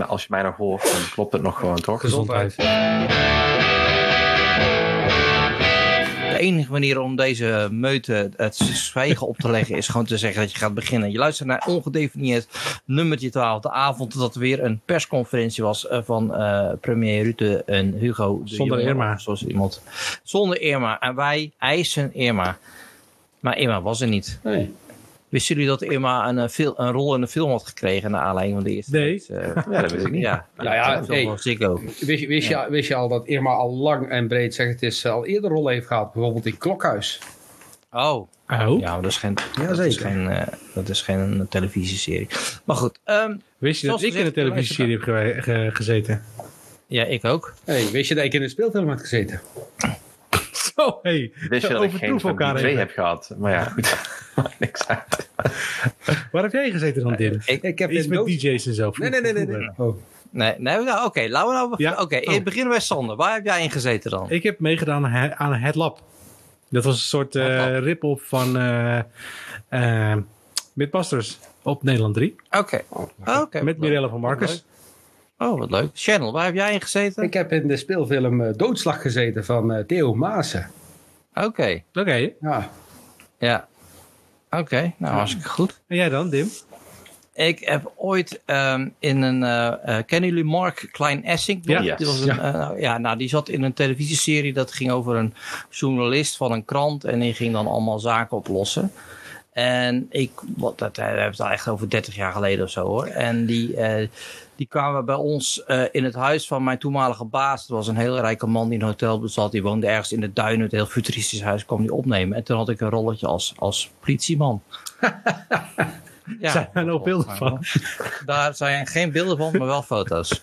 als je mij nog hoort, dan klopt het nog gewoon, toch? Gezondheid. De enige manier om deze meute het zwijgen op te leggen is gewoon te zeggen dat je gaat beginnen. Je luistert naar ongedefinieerd nummertje 12. De avond dat er weer een persconferentie was eh, van eh, premier Rutte en Hugo. de Zonder Irma. Zoals iemand. Zonder Irma. En wij eisen Irma. Maar Irma was er niet. Nee. Wisten jullie dat Irma een, eh, fil- een rol in de film had gekregen naar aanleiding van de eerste? Nee. eh, Ja, dat weet ik niet. ja, Ja, ja, film hey. Wist je, wist, je, wist je al dat Irma al lang en breed zegt het is al eerder rollen heeft gehad? Bijvoorbeeld in Klokhuis. Oh. Oh? Ja, maar dat is geen, Ja, dat is geen, eh, dat is geen televisieserie. Maar goed, ehm, Wist je dat ik in een televisieserie heb ge- gezeten? ja, ik ook. Hey, wist je dat ik in een speelfilm had gezeten? Zo, hey. Wist je dat ik geen van die twee heb gehad? Maar ja, goed. Maakt niks uit. Waar heb jij gezeten dan, Dim? Ik, Ik heb Iets met DJ's en zo. Nee, nee, nee, nee. nee. Oh. nee, nee nou, oké, laten we nou... Ja? Oké, Oh. beginnen bij Sander. Waar heb jij in gezeten dan? Ik heb meegedaan aan He- aan het Lab. Dat was een soort eh rip-off van eh eh Mythbusters op Nederland 3. Oké. Oké. wat met. Mirella van Marcus. Wat Oh, wat leuk. Channel, waar heb jij in gezeten? Ik heb in de speelfilm eh, Doodslag gezeten van eh, Theo Maassen. Oké, Oké. Ja. ja. Oké, nou hartstikke goed. En jij dan, Dim? Ik heb ooit ehm, in een... eh, eh, kennen jullie Mark Klein-Essink? nog? Ja. Die, was een, Ja. eh, nou, ja, nou, die zat in een televisieserie dat ging over een journalist van een krant. En die ging dan allemaal zaken oplossen. En ik, wat, dat eh, we hebben het al echt over 30 jaar geleden of zo hoor. En die, eh, die kwamen bij ons eh, in het huis van mijn toenmalige baas. Dat was een heel rijke man die in een hotel bezat. Die woonde ergens in de duinen. Het heel futuristisch huis kwam die opnemen. En toen had ik een rolletje als, als politieman. ja, Zijn er nog beelden van? daar zijn geen beelden van, maar wel foto's.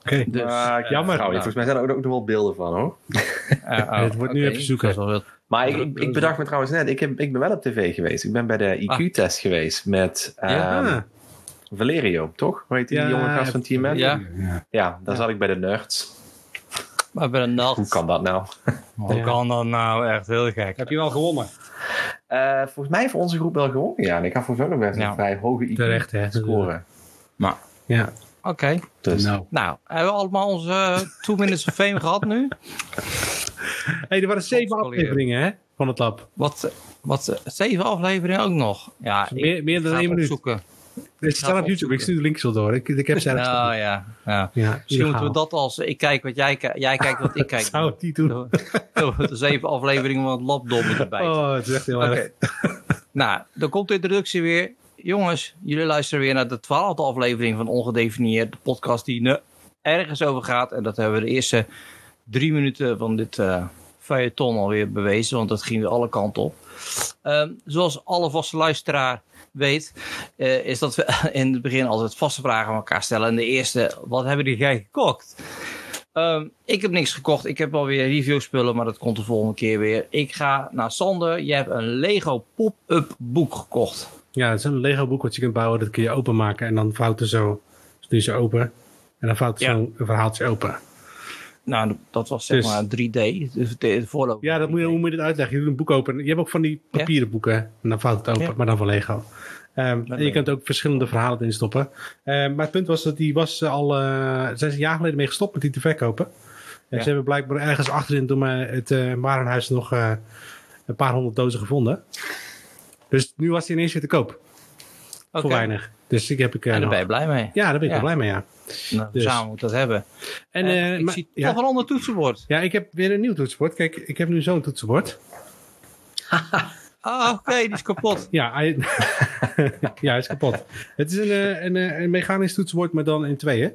Oké. Dus, Maar, jammer. nou, volgens mij zijn er ook, ook nog wel beelden van, hoor. eh, oh, Het wordt nu even zoeken. Maar ik, ik, ik bedacht me trouwens net, ik, heb, ik ben wel op tv geweest. Ik ben bij de IQ-test geweest met Ja? Valerio, toch? Hoe heet die Ja, jonge gast van Team Man? Ja, Ja. Ja, daar zat ik bij de nerds. maar bij een nacht. Hoe kan dat nou? Hoe Ja. kan dat nou? Echt heel gek. Heb je wel gewonnen? Eh, volgens mij voor onze groep wel gewonnen. Ja, en ik mij ook nog best een Ja. vrij hoge IQ Terecht, hè? scoren. ja. Oké. Dus Nou. Nou, hebben we allemaal onze eh, two minutes of fame gehad nu? hey, er waren zeven afleveringen hè, van het lab. Wat, wat zeven afleveringen ook nog? Ja, ik Meer, meer dan ga één minuut. Ze staan op YouTube. Ik stuur de links wel door. Ik, ik heb ze. Nou ja, ja. ja, Misschien moeten we dat als... Ik kijk wat jij kijkt, jij kijkt wat ik kijk. Zou het niet doen. De zeven afleveringen van het labdom erbij. Oh, het is echt heel erg. Nou, dan komt de introductie weer. Jongens, jullie luisteren weer naar de twaalfde aflevering van Ongedefinieerd. De podcast die ergens over gaat. En dat hebben we de eerste drie minuten van dit eh feuilleton alweer bewezen. Want dat ging weer alle kanten op. Ehm, zoals alle vaste luisteraar weet, eh, is dat we in het begin altijd vaste vragen aan elkaar stellen. En de eerste, wat hebben jullie gekocht? Ehm, ik heb niks gekocht. Ik heb alweer review spullen, maar dat komt de volgende keer weer. Ik ga naar Sander. Je hebt een Lego pop-up boek gekocht. Ja, het is een Lego boek wat je kunt bouwen. Dat kun je openmaken en dan vouwt er zo. Dus doe je ze open. En dan vouwt er Ja. zo'n verhaaltje open. Nou, dat was zeg Dus- maar 3D. Dus de, de voorloper. Ja, dat moet je, hoe moet je dit uitleggen? Je doet een boek open. Je hebt ook van die papieren boeken. En dan vouwt het open, Ja. maar dan van Lego. Ehm, en je kunt ook verschillende verhalen erin stoppen. Ehm, maar het punt was dat die was eh, al... eh zijn ze een jaar geleden mee gestopt met die te verkopen. En Ja. ze hebben blijkbaar ergens achterin door mij het eh warenhuis nog eh, een paar honderd dozen gevonden. Dus nu was die ineens weer te koop. Oké. Voor weinig. Dus die heb ik... eh, En daar nog. ben je blij mee. Ja, daar ben ik Ja. wel blij mee, ja. Nou, Dus. Samen moet dat hebben. En, En eh, ik maar- zie ja. toch een ander toetsenbord. ja, ik heb weer een nieuw toetsenbord. Kijk, ik heb nu zo'n toetsenbord. Ah, oké, die is kapot. Ja, hij, ja, hij is kapot. Het is een, eh, een, eh, een mechanisch toetsenbord, maar dan in tweeën.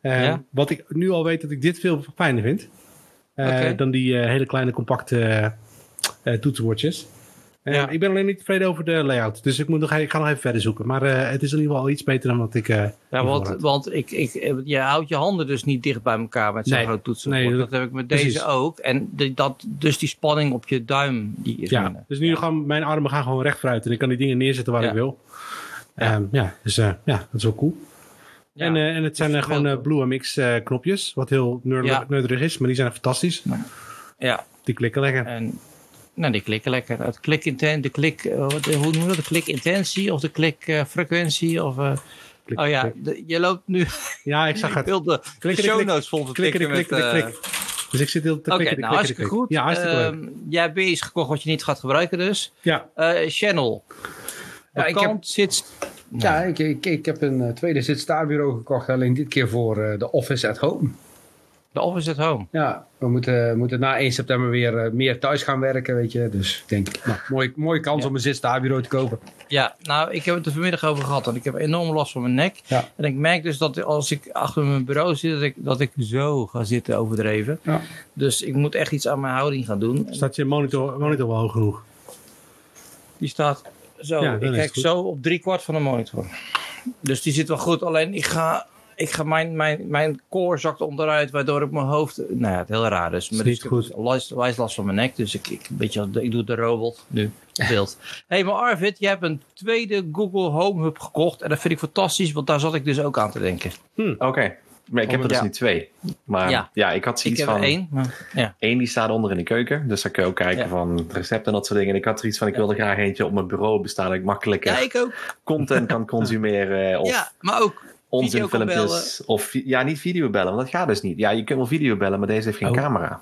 Eh, Ja. Wat ik nu al weet dat ik dit veel fijner vind. eh. Dan die eh, hele kleine compacte eh, eh, toetsenbordjes. Eh, Ja. Ik ben alleen niet tevreden over de layout. Dus ik, moet nog, ik ga nog even verder zoeken. Maar eh, het is in ieder geval iets beter dan wat ik... eh Ja, want, want ik, ik, je houdt je handen dus niet dicht bij elkaar met zo'n Nee. groot toetsenbord. Nee, dat, dat- heb ik met precies. deze ook. En de, dat, dus die spanning op je duim, die is ja, minder. dus nu gaan mijn armen gaan gewoon recht vooruit. En ik kan die dingen neerzetten waar Ja. ik wil. Ja. Ja, dus ja, dat is wel cool. En, en het zijn gewoon Blue MX knopjes. Wat heel nerdig is, maar die zijn fantastisch. ja, Die klikken lekker. en nou, die klikken lekker. Het klik de klik, eh, wat- hoe noem je dat? De klik intentie of de klik eh, frequentie of... eh, Klik, Oh ja, de- je loopt nu... Ja, ik zag het. de Klik, klik, show notes vol te Klik, klikken klik, met... klik, klik, eh, klik. Dus ik zit heel te Oké, klikken, nou hartstikke goed. Ja, hartstikke jij hebt iets gekocht wat je niet gaat gebruiken dus. Ja, Eh Channel. Ja, De ik heb- zit... Ja, ik, ik, ik heb een eh, tweede zitstaarbureau gekocht. Alleen dit keer voor eh, de Office at Home. De Office at Home. Ja, we moeten, moeten na 1 september weer eh, meer thuis gaan werken, weet je. Dus ik denk, nou, mooie, mooie kans Ja. om een zitstaarbureau te kopen. Ja, nou, ik heb het er vanmiddag over gehad. En ik heb enorm last van mijn nek. Ja. En ik merk dus dat als ik achter mijn bureau zit, dat ik, dat ik zo ga zitten overdreven. Ja. Dus ik moet echt iets aan mijn houding gaan doen. staat je monitor, monitor wel hoog genoeg? Die staat zo. Ik kijk zo op drie kwart van de monitor. Dus die zit wel goed. Alleen ik ga, ik ga mijn, mijn, mijn core zakt onderuit, waardoor ik mijn hoofd. Nou ja, het heel raar is. Maar niet dus ik goed. Wijs, wijs last van mijn nek. Dus ik, ik, een beetje, ik doe de robot nu. Beeld. hey, maar Arvid, je hebt een tweede Google Home Hub gekocht. En dat vind ik fantastisch, want daar zat ik dus ook aan te denken. Oké. Maar ik heb er dus Ja. nu twee. Maar Ja. ja, ik had Ik zoiets heb van... er één. Maar, ja. Eén die staat onder in de keuken. Dus daar kun je ook kijken Ja. van recepten en dat soort dingen. En ik had er iets van, ik wilde graag eentje op mijn bureau bestaan. Dat ik makkelijker ja, ik ook. content kan consumeren. Of Ja, maar ook. Onzinfilmpjes. Of ja, niet videobellen, want dat gaat dus niet. Ja, je kunt wel videobellen, maar deze heeft geen Oh. camera.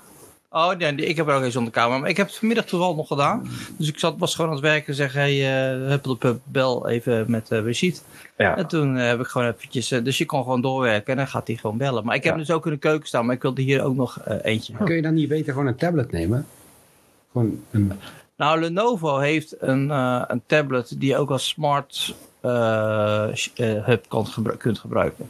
Oh, nee, ik heb er ook eens zonder camera. Maar ik heb het vanmiddag toevallig nog gedaan. Dus ik zat, was gewoon aan het werken en zeg: hey, uh, huppelde bel even met uh, Rashid. Ja. En toen uh, heb ik gewoon eventjes... Uh, dus je kan gewoon doorwerken en dan gaat hij gewoon bellen. Maar ik heb Ja. dus ook in de keuken staan, maar ik wilde hier ook nog uh, eentje. Kun je dan niet beter gewoon een tablet nemen? Gewoon een... Nou, Lenovo heeft een, uh, een tablet die ook als smart hub kan gebru kunt gebruiken.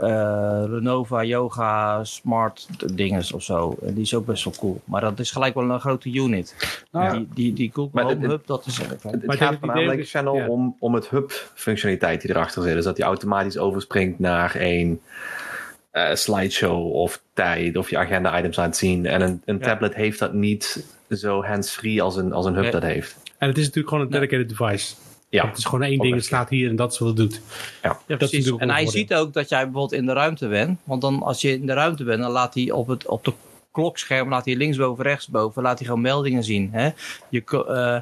Uh, Lenovo Yoga Smart dinges of zo. En die is ook best wel cool. Maar dat is gelijk wel een grote unit. Ja. Die, die, die Google Maar Home het- Hub, dat is... Het, Maar het gaat voornamelijk channel ja. om, om het hub-functionaliteit die erachter zit. Dus dat die automatisch overspringt naar een eh, slideshow of tijd of je agenda-items aan het zien. En een, een Ja. tablet heeft dat niet zo hands-free als een, als een hub Nee. dat heeft. En het is natuurlijk gewoon een dedicated device. Ja, Het is gewoon één ding, het staat hier en dat is wat het doet. Ja, precies. En hij ziet ook dat jij bijvoorbeeld in de ruimte bent. Want dan als je in de ruimte bent, dan laat hij op, het, op de klokscherm, laat hij linksboven, rechtsboven, laat hij gewoon meldingen zien. Hè? Je, eh,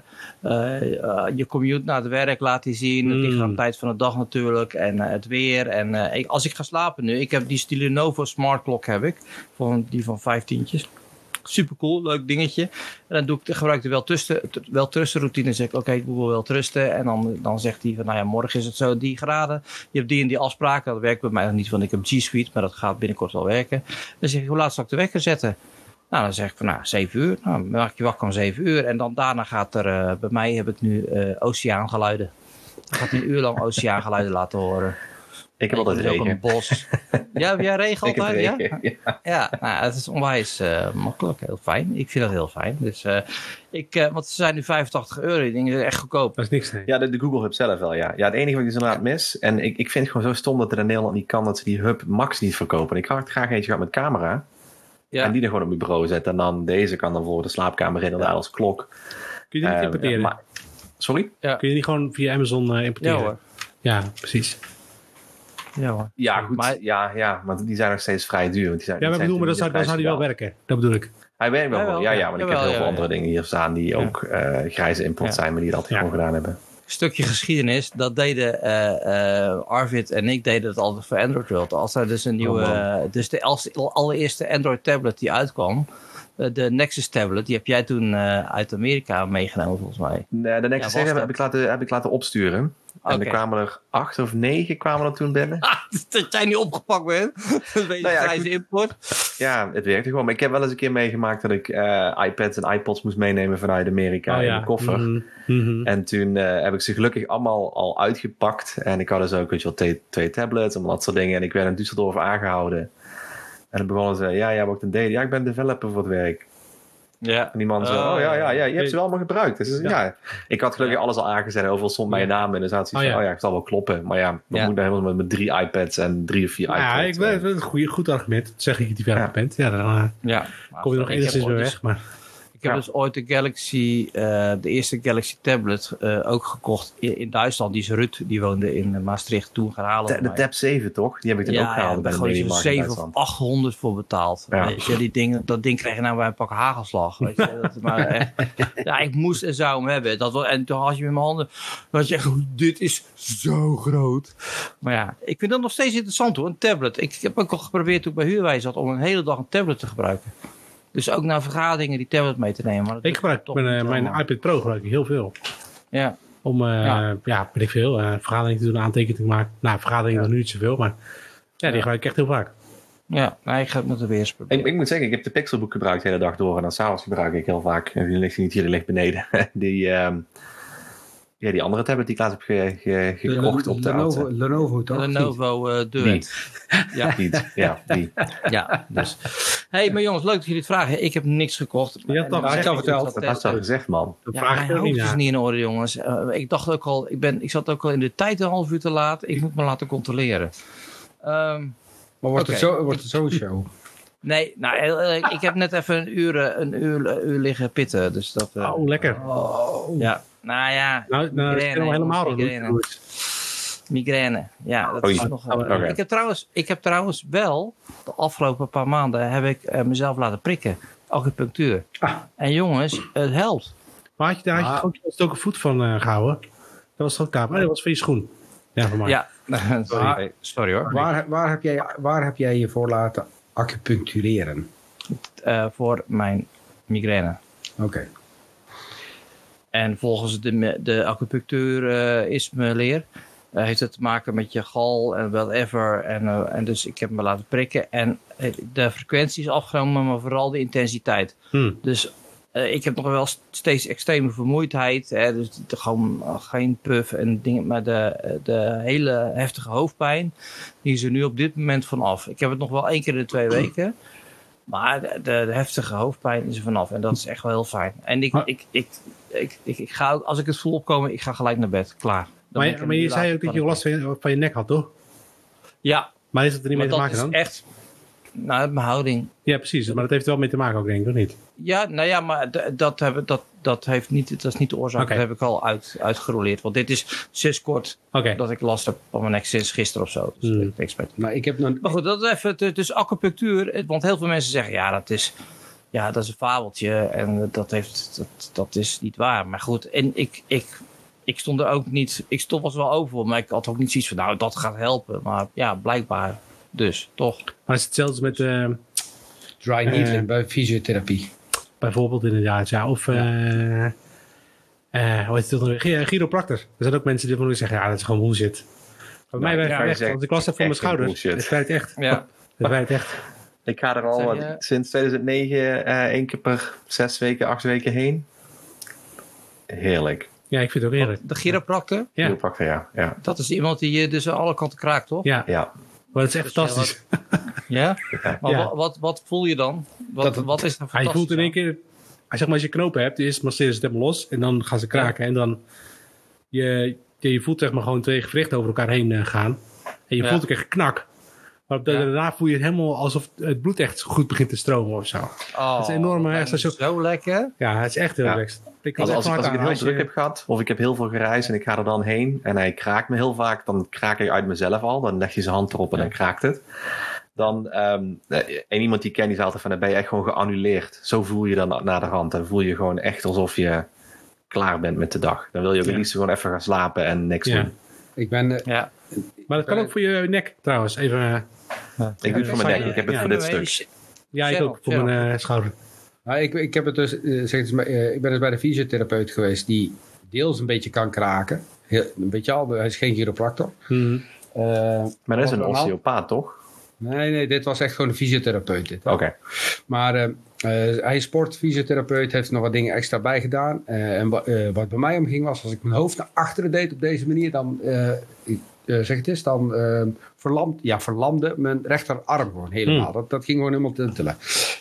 eh, je commute naar het werk laat hij zien. Het ligt aan de Mm. tijd van de dag natuurlijk. En eh, het weer. En eh, ik, als ik ga slapen nu, ik heb die, Lenovo Smart Clock heb ik. Van, die van vijftientjes. Super cool, leuk dingetje. En dan doe ik, gebruik ik de wel tussen, wel routine. Dan zeg ik, oké, Google wel trusten. En dan, dan zegt hij van, nou ja, morgen is het zo die graden. Je hebt die en die afspraken. Dat werkt bij mij nog niet, want ik heb G Suite. Maar dat gaat binnenkort wel werken. Dan zeg ik, hoe laat zal ik de wekker zetten? Nou, dan zeg ik van, nou, 7 uur. Nou, maak je wakker om 7 uur. En dan daarna gaat er, eh, bij mij heb ik nu eh oceaangeluiden. Dan gaat hij een uur lang oceaangeluiden laten horen. Ik heb altijd Er ook een bos. Ja, jij regen Ik heb altijd? Ja? regen, ja. Ja, nou, het is onwijs eh, makkelijk. Heel fijn. Ik vind dat heel fijn. Dus, eh, ik, eh, want ze zijn nu 85 euro. Die dingen zijn echt goedkoop. Dat is niks, nee. Ja, de, de Google Hub zelf wel, ja. Ja, het enige wat ik dus inderdaad mis... En ik, ik vind het gewoon zo stom dat het in Nederland niet kan... dat ze die Hub Max niet verkopen. Ik had graag eentje gehad met camera. Ja. En die er gewoon op mijn bureau zetten. En dan deze kan dan voor de slaapkamer inderdaad als klok. Kun je die niet importeren? maar- sorry? Ja. Kun je die gewoon via Amazon eh, Ja importeren? hoor. Ja, precies. Ja hoor. Ja, goed. Maar- ja, ja, want die zijn nog steeds vrij duur. Want die zijn, Ja, maar die bedoel, maar zou, dan zou die wel werken. Dat bedoel ik. Hij werkt wel, ja, ja, ja. maar ik heb heel veel ja. andere dingen hier staan... die Ja. ook eh, grijze import Ja. zijn... maar die dat Ja. gewoon gedaan hebben. Stukje geschiedenis. Dat deden eh, eh, Arvid en ik deden het altijd voor Android World. Als er dus een nieuwe... man. eh, dus de als- allereerste Android tablet die uitkwam. eh, de Nexus tablet. Die heb jij toen eh, uit Amerika meegenomen volgens mij. Nee, de Nexus Ja, was 7 heb, ik laten, heb ik laten opsturen. En Oké. er kwamen er acht of negen kwamen er toen binnen. dat jij niet opgepakt bent. Een beetje Nou ja, import. Ja, het werkte gewoon. Maar ik heb wel eens een keer meegemaakt dat ik eh, iPads en iPods moest meenemen vanuit Amerika Oh, in ja. de koffer. Mhm, mhm. En toen eh, heb ik ze gelukkig allemaal al uitgepakt. En ik had dus ook weet je wel, twee, tablets en dat soort dingen. En ik werd in Düsseldorf aangehouden. En dan begonnen ze, ja, jij wordt een deden. Ja, ik ben developer voor het werk. Ja. En die man zo, Oh, oh ja, ja, ja, je hebt ze wel allemaal gebruikt. Dus ja. Ja. ik had gelukkig alles al aangezet. en Overal stond mijn naam in. Dus had zoiets Oh, van, ja. oh ja, het zal wel kloppen. Maar ja, dan Ja. moet ik dan helemaal met, met drie iPads en drie of vier Nou ja, ik weet het is een goed argument. Dat zeg ik dat je verder bent. Ja, dan eh, ja. kom je nog Ik enigszins weer weg. Maar Ik heb Ja. dus ooit de Galaxy, eh, de eerste Galaxy tablet eh, ook gekocht in, in Duitsland. Die is Rut, die woonde in eh, Maastricht toen gaan halen. De. Tab 7 toch? Die heb ik dan ook gehaald ja, bij daar de Mediamarkt in 7 of Duitsland. 800 voor betaald. Ja. Weet je, die dingen, dat ding kreeg je nou bij een pak hagelslag. Weet je. Dat, maar, echt, ja, ik moest en zou hem hebben. Dat was, en toen had je met mijn handen, dan had je echt, dit is zo groot. Maar ja, ik vind dat nog steeds interessant hoor, een tablet. Ik heb ook al geprobeerd toen ik bij Huurwijs zat om een hele dag een tablet te gebruiken. Dus ook naar vergaderingen die tablet mee te nemen. Maar Ik gebruik toch mijn, niet eh, mijn allemaal. iPad Pro gebruik ik heel veel. Ja, Om, eh Ja. ja. weet ik veel, eh vergaderingen te doen, aantekeningen te maken. Nou, vergaderingen nog nu niet zoveel, maar ja, die gebruik ik echt heel vaak. ja nee, ik ga het met de weer. Ik, ik moet zeggen, ik heb de Pixelbook gebruikt de hele dag door. En dan s'avonds gebruik ik heel vaak. En die ligt niet hier, die ligt beneden. Die, ehm, ja, die andere tablet die ik laatst heb ge- ge- gekocht op de Lenovo, auto. Lenovo toch? Lenovo eh Duet. Ja, Die, ja, die. ja, dus. hey, maar jongens, leuk dat jullie het vragen. Ik heb niks gekocht. Je had en- al verteld. Dat had je al gezegd, man. Dan Ja, vraag mijn niet hoofd is niet in orde, jongens. Eh, ik dacht ook al, ik, ben, ik zat ook al in de tijd een half uur te laat. Ik moet me laten controleren. Ehm, Maar wordt, het zo, wordt het zo'n show? nee, nou, ik heb net even een uur, eh, een uur, een uur liggen pitten. Dus dat, eh, Oh, lekker. ja. Nou ja, Nou, nou Migraine, helemaal migraine. niet goed. migraine. Ja, dat Oei. is nog wel. Oké. Ik, heb trouwens, ik heb trouwens wel, de afgelopen paar maanden, heb ik eh, mezelf laten prikken. Acupunctuur. Ah. En jongens, het helpt. Maar had je daar had je Ah. ook ook een voet van eh, gehouden? Dat was ook kaap. Oh, dat was van je schoen. Ja, van mij. Ja, sorry, sorry hoor. Waar, waar, heb jij, waar heb jij je voor laten acupunctureren? Eh, voor mijn migraine. Oké. En volgens de, de acupunctuur eh, is me leer. eh, heeft het te maken met je gal en whatever. En, eh, en dus ik heb me laten prikken. En de frequentie is afgenomen, maar vooral de intensiteit. Hm. Dus ik heb nog wel st- steeds extreme vermoeidheid. Hè, dus de- gewoon geen puff en dingen. Maar de, de hele heftige hoofdpijn, die is er nu op dit moment vanaf. Ik heb het nog wel één keer in de twee weken. Maar de, de, de heftige hoofdpijn is er vanaf. En dat is echt wel heel fijn. En ik, Maar- ik, ik, ik, ik, ik ga ook, als ik het voel opkomen, ik ga gelijk naar bed. Klaar. Dan Maar, je- maar je zei ook dat je last van je, van je nek had, toch? Ja, Maar is het er niet mee te dat maken is dan? echt... Nou, mijn houding. Ja, precies. Maar dat heeft er wel mee te maken ook, denk ik, of niet? Ja, nou ja, maar dat, hebben, dat, dat, heeft niet, dat is niet de oorzaak. Dat heb ik al uit, uitgeroleerd. Want dit is sinds kort dat ik last heb van mijn nek sinds gisteren of zo. Dus Hmm. ik niks met. Nou, ik heb nog... Maar goed, dat is even. het- Dus acupunctuur. Want heel veel mensen zeggen ja, dat is. Ja, dat is een fabeltje. En dat, heeft, dat, dat is niet waar. Maar goed, en ik, ik, ik stond er ook niet. Ik stond was wel over, maar ik had ook niet zoiets van. Nou, dat gaat helpen. Maar ja, blijkbaar. Dus toch. Maar is het hetzelfde met eh, Dry needling bij fysiotherapie. Bijvoorbeeld inderdaad, ja. Of, eh eh, hoe heet het dan weer? Chi- Chiropractor. Er zijn ook mensen die van zeggen, ja, dat is gewoon bullshit. Bij mij werkt ja, het echt. zegt Als ik last heb van mijn schouders, bullshit. het werkt echt. Ja. Het werkt echt. Ik ga er al je- sinds 2009 eh één keer per zes weken, acht weken heen. Heerlijk. Ja, ik vind het ook eerlijk. De chiropractor. Ja, Chiropractor, ja. Ja. Dat is iemand die je dus aan alle kanten kraakt, toch? ja. ja. Maar het is echt Dus ja, fantastisch. Ja? Maar Ja. Wat, wat, wat voel je dan? Wat, Dat- wat is er Hij voelt in één keer, hij zeg maar als je knopen hebt, eerst masseren ze het helemaal los en dan gaan ze kraken en dan je, je, voelt zeg maar gewoon twee gewrichten over elkaar heen eh, gaan en je voelt ook echt knak. Maar Ja. daarna voel je het helemaal alsof het bloed echt goed begint te stromen of zo. Oh, Dat is enorm, als je- Zo lekker. Ja, het is echt heel Ja. relaxed. Ik Als, ik, als ik het heel je- druk heb gehad, of ik heb heel veel gereisd en ik ga er dan heen en hij kraakt me heel vaak, dan kraak ik uit mezelf al. Dan leg je zijn hand erop en dan kraakt het. Dan, ehm, eh, en iemand die ik ken, die zei altijd van, dan ben je echt gewoon geannuleerd. Zo voel je dan na- naar de rand. Dan voel je gewoon echt alsof je klaar bent met de dag. Dan wil je ook Ja. het liefst gewoon even gaan slapen en niks Ja. doen. Ik ben... eh, Ja. Maar dat kan ook voor je nek trouwens. Even, eh, Ik doe het voor mijn nek, ik heb het Ja. voor dit stuk. ja, ik ook voor mijn eh, schouder. Nou, ik, ik, heb het dus, eh, zeg het eens, eh, ik ben dus bij de fysiotherapeut geweest die deels een beetje kan kraken. Heel, een beetje al, hij is geen chiropractor. Mhm. Eh, Maar dat is een osteopaat, toch? Nee, nee, dit was echt gewoon een fysiotherapeut. Dit. Oké. Maar eh, eh, hij is sportfysiotherapeut, heeft er nog wat dingen extra bij gedaan. Eh, en wa- wat bij mij omging was, als ik mijn hoofd naar achteren deed op deze manier, dan, eh, ik, eh, zeg het eens, dan eh, verlamd, ja, verlamde mijn rechterarm gewoon helemaal. Dat, dat ging gewoon helemaal tintelen.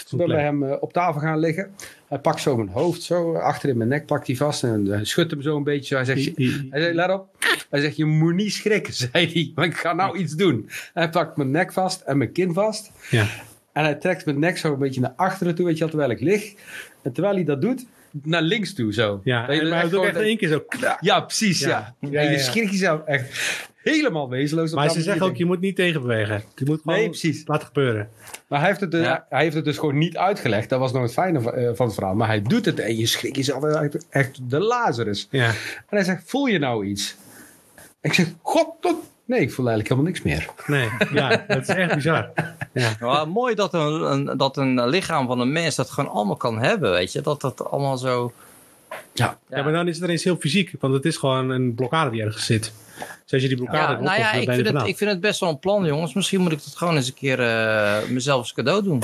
Ik ben bij hem eh, op tafel gaan liggen. Hij pakt zo mijn hoofd, zo achter in mijn nek pakt hij vast en hij schudt hem zo een beetje. Zo. Hij zegt, hij zei, let op. Hij zegt, je moet niet schrikken, zei hij. Want ik ga nou iets doen. Hij pakt mijn nek vast en mijn kin vast. Ja. En hij trekt mijn nek zo een beetje naar achteren toe, weet je wel, terwijl ik lig. En terwijl hij dat doet, naar links toe zo. Ja, en, maar hij doet ook echt één keer zo. Ja, precies, ja. Ja. ja. Ja, je schrik jezelf echt helemaal wezenloos. Maar ze zeggen ook, je moet niet tegenbewegen. Je moet gewoon Nee, precies. laten gebeuren. Maar hij heeft, het, dus- Ja. hij heeft het dus gewoon niet uitgelegd. Dat was nog het fijne van, eh, van het verhaal. Maar hij doet het en je schrik jezelf echt, echt de Lazarus. Ja. En hij zegt, voel je nou iets? Ik zeg, god. Nee, ik voel eigenlijk helemaal niks meer. Nee, ja, dat is echt bizar. Ja. Maar mooi dat een, een, dat een lichaam van een mens dat gewoon allemaal kan hebben, weet je. Dat dat allemaal zo... Ja. Ja. maar dan is het ineens heel fysiek, want het is gewoon een blokkade die ergens zit. Dus als je die blokkade Ja, hebt nou ja, ik ben vind, er het, ik vind het best wel een plan, jongens. Misschien moet ik dat gewoon eens een keer eh, mezelf als cadeau doen.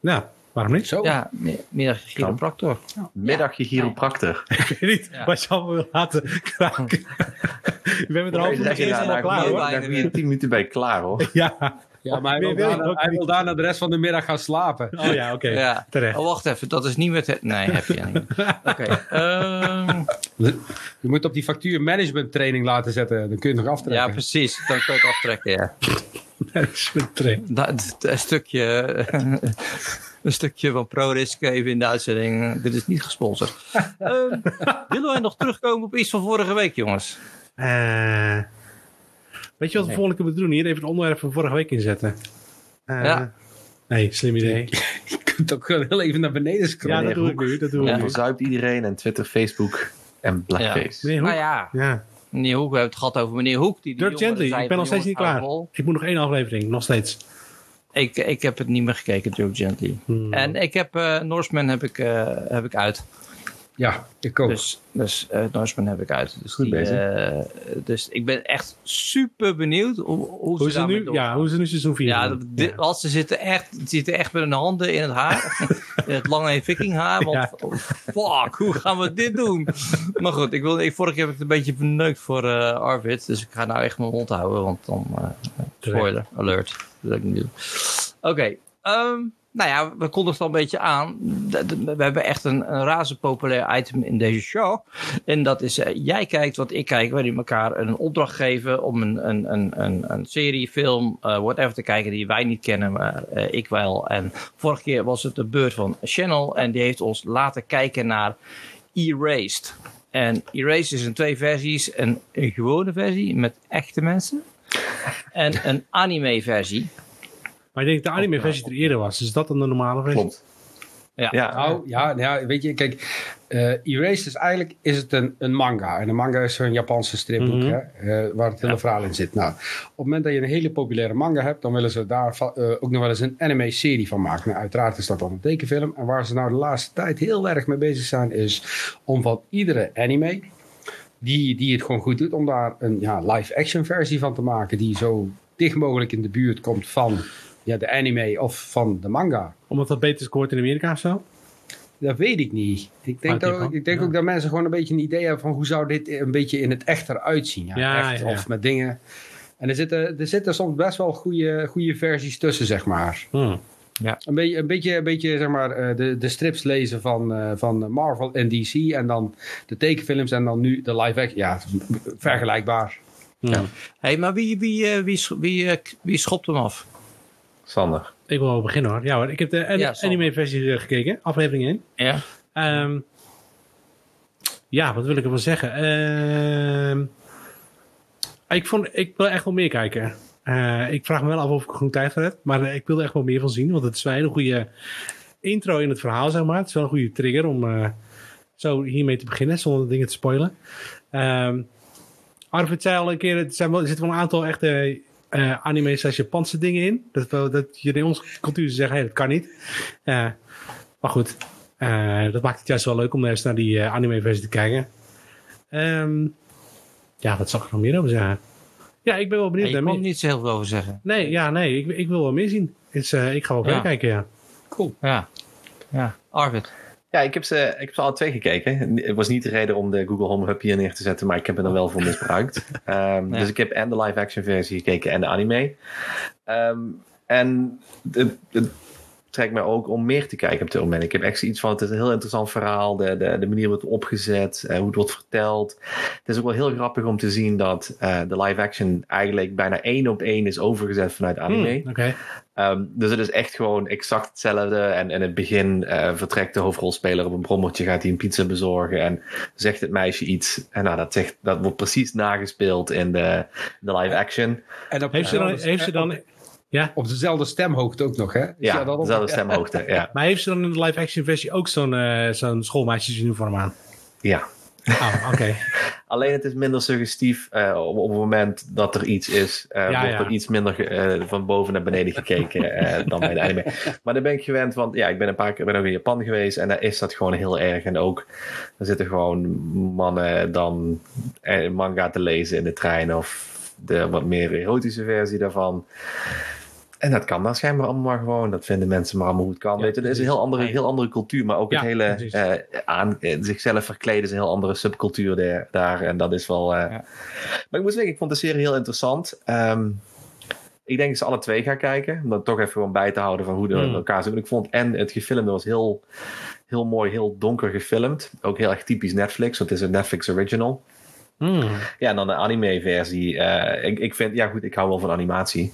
Ja, waarom niet? Zo. Ja, mi- middag chiropractor. Middagje chiropractor. Ik weet niet Ja. wat je allemaal wil laten kraken. je eerst daarna, al klaar ik hoor. hoor. dacht, in 10 minuten ben je klaar hoor. Ja, Ja, maar hij wil, je daarna, ook hij niet. wil daarna de rest van de middag gaan slapen. oh ja, oké. Ja. Terecht. Oh, wacht even. Dat is niet met... het- Nee, heb je niet. Oké. ehm, Je moet op die factuur management training laten zetten. Dan kun je het nog aftrekken. ja, precies. Dan kan ik aftrekken, ja. Management train. Dat, een stukje... Een stukje van ProRisk even in de uitzending. Dit is niet gesponsord. Ehm, willen wij nog terugkomen op iets van vorige week, jongens? Eh, weet je wat we volgende keer moeten doen? Hier even het onderwerp van vorige week inzetten. Eh, Ja. Nee, slim idee. Je kunt ook gewoon heel even naar beneden Ja, scrollen. dat doe ik nu. Dat doe Ja. ik nu. Verzuipt iedereen en Twitter, Facebook en Blackface. Meneer Nou Hoek? ja, Ja. meneer Hoek, we hebben het gehad over meneer Hoek. Die, die Dirk Gently, zei ik ben nog steeds niet klaar. vol. Ik moet nog één aflevering, nog steeds. Ik, ik heb het niet meer gekeken, Dirk Gently. Hmm. En ik heb uh, Norseman heb ik, uh, heb ik uit. Ja, ik ook. Dus, dus uh, Norseman heb ik uit. Dus, Goed die, bezig. uh, dus ik ben echt super benieuwd hoe, hoe, Hoe ze nu? Ja, hoe het nu seizoen 4? Ja, dat- dit, want ze zitten echt, ze zitten echt met hun handen in het haar. in het lange vikinghaar. Want Ja. oh, fuck, hoe gaan we dit doen? Maar goed, ik wil, ik, vorige keer heb ik het een beetje verneukt voor eh, Arvid. Dus ik ga nou echt mijn mond houden. Want dan, eh, spoiler alert. Dat wil ik niet doen. Oké, ehm, nou ja, we kondigden al een beetje aan. We hebben echt een, een razend populair item in deze show. En dat is, eh, jij kijkt wat ik kijk, waarin elkaar een opdracht geven om een, een, een, een, een serie, film, eh, whatever te kijken die wij niet kennen, maar eh, ik wel. En vorige keer was het de beurt van Channel en die heeft ons laten kijken naar Erased. En Erased is in twee versies. Een, een gewone versie met echte mensen. En een anime versie. Maar ik denk dat de anime-versie er eerder was. Is dat dan de normale versie? Klopt. Ja. Ja, Nou, ja, ja, weet je, kijk, eh Erased is eigenlijk is het een, een manga. En een manga is zo'n Japanse stripboek, Mhm. hè, eh, waar het hele verhaal in zit. Nou, op het moment dat je een hele populaire manga hebt, dan willen ze daar eh, ook nog wel eens een anime-serie van maken. Nou, uiteraard is dat dan een tekenfilm. En waar ze nou de laatste tijd heel erg mee bezig zijn, is om van iedere anime, die, die het gewoon goed doet, om daar een ja, live-action versie van te maken, die zo dicht mogelijk in de buurt komt van ja, de anime of van de manga. Omdat dat beter scoort in Amerika of zo? Dat weet ik niet. Ik denk, dat, ik denk Ja. ook dat mensen gewoon een beetje een idee hebben van hoe zou dit een beetje in het echt eruit zien. Ja, Ja, echt ja, ja. of met dingen. En er zitten, er zitten soms best wel goede, goede versies tussen, zeg maar. Hmm. Een beetje, een beetje, een beetje zeg maar, eh, de, de strips lezen van, eh, van Marvel en DC. En dan de tekenfilms en dan nu de live action. Ja, vergelijkbaar. Hmm. Hé, hey, maar wie, wie, eh, wie, wie, k- wie schopt hem af? Sander. Ik wil wel beginnen hoor. Ja hoor, ik heb de an- Ja, zal. anime-versie eh, gekeken. Aflevering 1. Ja. Ehm, ja, wat wil ik ervan zeggen? Ehm, ik, vond, ik wil echt wel meer kijken. Eh, ik vraag me wel af of ik genoeg tijd voor heb. Maar eh, ik wil er echt wel meer van zien. Want het is wel een hele goede intro in het verhaal, zeg maar. Het is wel een goede trigger om eh, zo hiermee te beginnen. Zonder dingen te spoilen. Ehm Arvid zei al een keer, er, er zitten wel een aantal echte eh anime slash Japanse dingen in. Dat, dat je in onze cultuur zeggen, hey, dat kan niet. Eh, maar goed, eh, dat maakt het juist wel leuk om eens naar die eh, anime-versie te kijken. Ehm, ja, wat zal ik er nog meer over zeggen? Ja, ik ben wel Ja, benieuwd. je naar kon meer- niet zo heel veel over zeggen. Nee, ja, nee, ik, ik wil wel meer zien. Dus, ik ga wel Ja. kijken, ja. Cool. Ja. Ja. Arvid. Ja, ik heb, ze, ik heb ze alle twee gekeken. Het was niet de reden om de Google Home Hub hier neer te zetten, maar ik heb er dan wel voor misbruikt. Ehm, Ja. Dus ik heb en de live-action versie gekeken en de anime. Ehm, en het, het, trekt mij ook om meer te kijken op dit moment. Ik heb echt zoiets van, het is een heel interessant verhaal. De, de, de manier waarop het opgezet, uh, hoe het wordt verteld. Het is ook wel heel grappig om te zien dat uh, de live action eigenlijk bijna één op één is overgezet vanuit anime. Hmm, Oké. Um, dus het is echt gewoon exact hetzelfde. En in het begin uh, vertrekt de hoofdrolspeler op een brommertje, gaat hij een pizza bezorgen en zegt het meisje iets. En nou, dat, zegt, dat wordt precies nagespeeld in de, de live action. En op, Heeft ze dan... Heeft ze dan ja? Op dezelfde stemhoogte ook nog, hè? Ja, ja dezelfde stemhoogte, ja. Maar heeft ze dan in de live-action versie ook zo'n uh, zo'n schoolmeisjesuniform aan? Ja. Oh, oké. Okay. Alleen het is minder suggestief uh, op, op, het moment dat er iets is. Uh, ja, wordt ja. er iets minder uh, van boven naar beneden gekeken dan bij de anime. Maar daar ben ik gewend, want ja, ik ben een paar keer ben ook in Japan geweest en daar is dat gewoon heel erg. En ook, er zitten gewoon mannen dan manga te lezen in de trein of de wat meer erotische versie daarvan. En dat kan dan schijnbaar allemaal gewoon. Dat vinden mensen maar allemaal hoe het kan. Ja, Weet je, het is een heel andere, heel andere cultuur. Maar ook ja, het hele uh, aan, zichzelf verkleden is een heel andere subcultuur daar. daar en dat is wel... Uh... Ja. Maar ik moet zeggen, ik vond de serie heel interessant. Um, ik denk dat ze alle twee gaan kijken. Om dat toch even gewoon bij te houden van hoe de mm. elkaar zitten. Ik vond en het gefilmde was heel, heel mooi, heel donker gefilmd. Ook heel erg typisch Netflix. Want het is een Netflix original. Mm. Ja, en dan de anime-versie. Uh, ik, ik vind, ja goed, ik hou wel van animatie.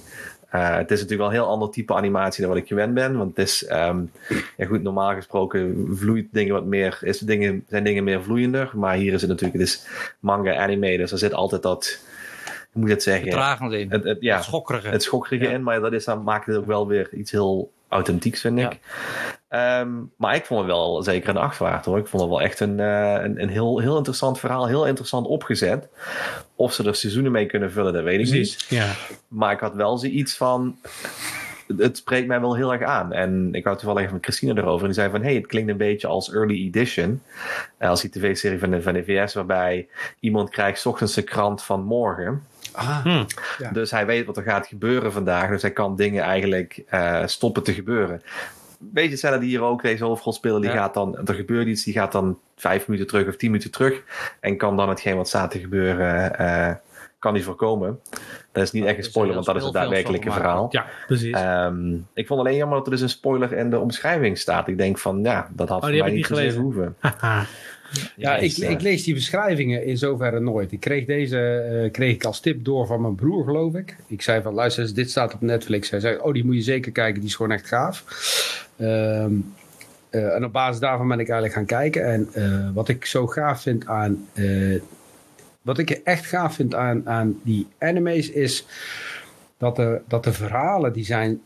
Uh, het is natuurlijk wel een heel ander type animatie dan wat ik gewend ben. Want het is, um, ja goed, normaal gesproken vloeit dingen wat meer, is dingen, zijn dingen meer vloeiender. Maar hier is het natuurlijk, het is manga, anime, dus er zit altijd dat, hoe moet je het zeggen? Vertragend in. Het, het, ja, het schokkerige. Het schokkerige ja. in, maar dat is, dan maakt het ook wel weer iets heel authentieks, vind ik. Ja. Um, maar ik vond het wel zeker een acht waard hoor. Ik vond het wel echt een, uh, een, een, heel, heel interessant verhaal, heel interessant opgezet. Of ze er seizoenen mee kunnen vullen, dat weet ik Precies. niet. Ja. Maar ik had wel zoiets van. Het spreekt mij wel heel erg aan. En ik had toevallig even met Christina erover. En die zei van, hey, het klinkt een beetje als early edition. Als die tv-serie van de, van de VS, waarbij iemand krijgt 's ochtends de krant van morgen. Ah, Hmm. Ja. Dus hij weet wat er gaat gebeuren vandaag. Dus hij kan dingen eigenlijk uh, stoppen te gebeuren. Beetje hetzelfde hier ook. Deze hoofdrolspeler die Ja. gaat dan, er gebeurt iets, die gaat dan vijf minuten terug of tien minuten terug. En kan dan hetgeen wat staat te gebeuren, uh, kan die voorkomen. Dat is niet echt een spoiler, want dat is het daadwerkelijke verhaal. Ja, precies. Um, ik vond alleen jammer dat er dus een spoiler in de omschrijving staat. Ik denk van, ja, dat had Oh, voor die mij niet niet gelezen. hoeven. Ja, ik, ik lees die beschrijvingen in zoverre nooit. Ik kreeg deze eh, kreeg ik als tip door van mijn broer, geloof ik. Ik zei van, luister eens, dit staat op Netflix. Hij zei, oh, die moet je zeker kijken, die is gewoon echt gaaf. Ehm, eh, en op basis daarvan ben ik eigenlijk gaan kijken. En eh, wat ik zo gaaf vind aan... wat ik echt gaaf vind aan, aan die anime's is... Dat de, dat de verhalen, die zijn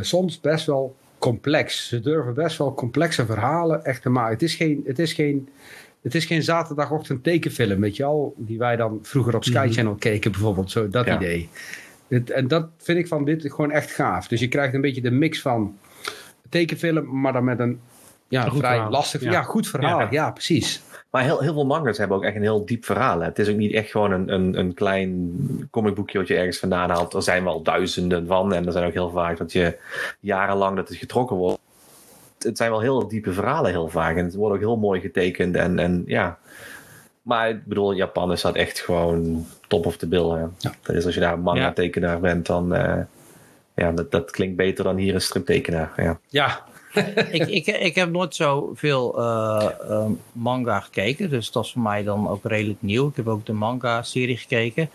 soms best wel complex. Ze durven best wel complexe verhalen echt te maken. Het is geen... Het is geen het is geen zaterdagochtend tekenfilm, weet je al, die wij dan vroeger op Sky Mhm. Channel keken, bijvoorbeeld, zo dat Ja. idee. Het, en dat vind ik van dit gewoon echt gaaf. Dus je krijgt een beetje de mix van tekenfilm, maar dan met een ja, Een vrij verhaal. lastig, ja. Ja. goed verhaal. Ja. Ja, precies. Maar heel, heel veel mangas hebben ook echt een heel diep verhaal. Hè. Het is ook niet echt gewoon een, een, een klein comicboekje wat je ergens vandaan haalt. Er zijn wel duizenden van. En er zijn ook heel vaak dat je jarenlang dat het getrokken wordt. Het zijn wel heel diepe verhalen heel vaak. En het wordt ook heel mooi getekend. En, en ja. Maar ik bedoel, Japan is dat echt gewoon top of the bill. Hè. Ja. Dat is als je daar een manga Ja. tekenaar bent, dan... uh, ja, dat, dat klinkt beter dan hier een striptekenaar. Ja. Ja, ik, ik, ik heb nooit zoveel uh, uh, manga gekeken. Dus dat is voor mij dan ook redelijk nieuw. Ik heb ook de manga-serie gekeken.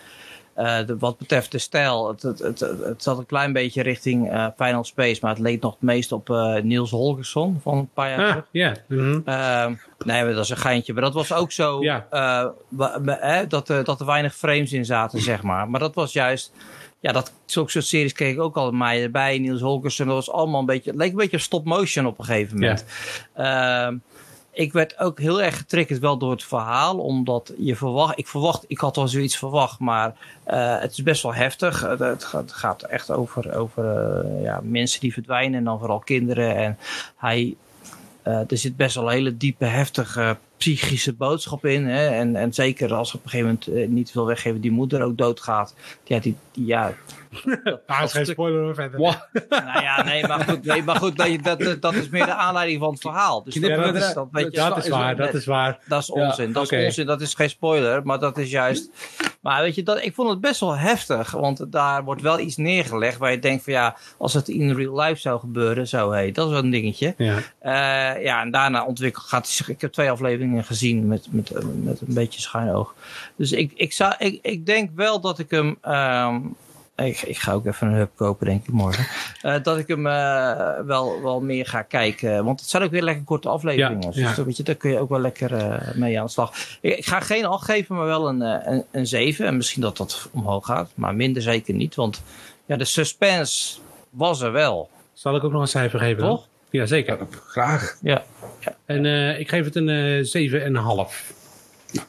Uh, de, wat betreft de stijl, het, het, het, het zat een klein beetje richting uh, Final Space, maar het leek nog het meest op uh, Niels Holgersson van een paar jaar ah, terug. Ja. Mm -hmm. nee, dat is een geintje. Maar dat was ook zo ja. eh, dat, dat er weinig frames in zaten, zeg maar. Maar dat was juist ja, dat, zulke soort series kreeg ik ook al mij erbij. Niels Holgersson, dat was allemaal een beetje... Het leek een beetje stop motion op een gegeven moment. Ja. Ik werd ook heel erg getriggerd wel door het verhaal. Omdat je verwacht... Ik verwacht... Ik had wel zoiets verwacht, maar uh, het is best wel heftig. Het, het, gaat, echt over, over uh, ja, mensen die verdwijnen. En dan vooral kinderen. En hij... Er zit best wel hele diepe, heftige psychische boodschap in. Hè? En, en zeker als op een gegeven moment eh, niet wil weggeven, die moeder ook doodgaat. Ja, die, die- ja, Ah, is geen stuk- spoiler hoor, verder. Wow. nou ja, nee, maar goed, nee, maar goed dat, dat, dat, dat is meer de aanleiding van het verhaal. Dus Knippen dat, we is, dat, weet je, Dat is waar, dat is waar. dat is Ja, onzin. dat is onzin. Dat is geen spoiler, maar dat is juist. Maar weet je, dat, ik vond het best wel heftig. Want daar wordt wel iets neergelegd waar je denkt van ja, als het in real life zou gebeuren, zo hé, dat is wel een dingetje. Ja. Eh, ja, en daarna ontwikkelt gaat. Ik heb twee afleveringen gezien met, met, met een beetje schuin oog. Dus ik, ik, zou, ik, ik denk wel dat ik hem. ehm, ik, ik ga ook even een hub kopen, denk ik morgen. Eh, dat ik hem eh, wel, wel meer ga kijken. Want het zijn ook weer lekker korte afleveringen. Ja, dus ja. dat- weet je, daar kun je ook wel lekker eh, mee aan de slag. Ik, ik ga geen 8 geven, maar wel een, een, een 7. En misschien dat dat omhoog gaat. Maar minder zeker niet. Want ja, de suspense was er wel. Zal ik ook nog een cijfer geven? Toch? Ja, zeker. Graag. Ja, En eh, ik geef het een eh 7,5.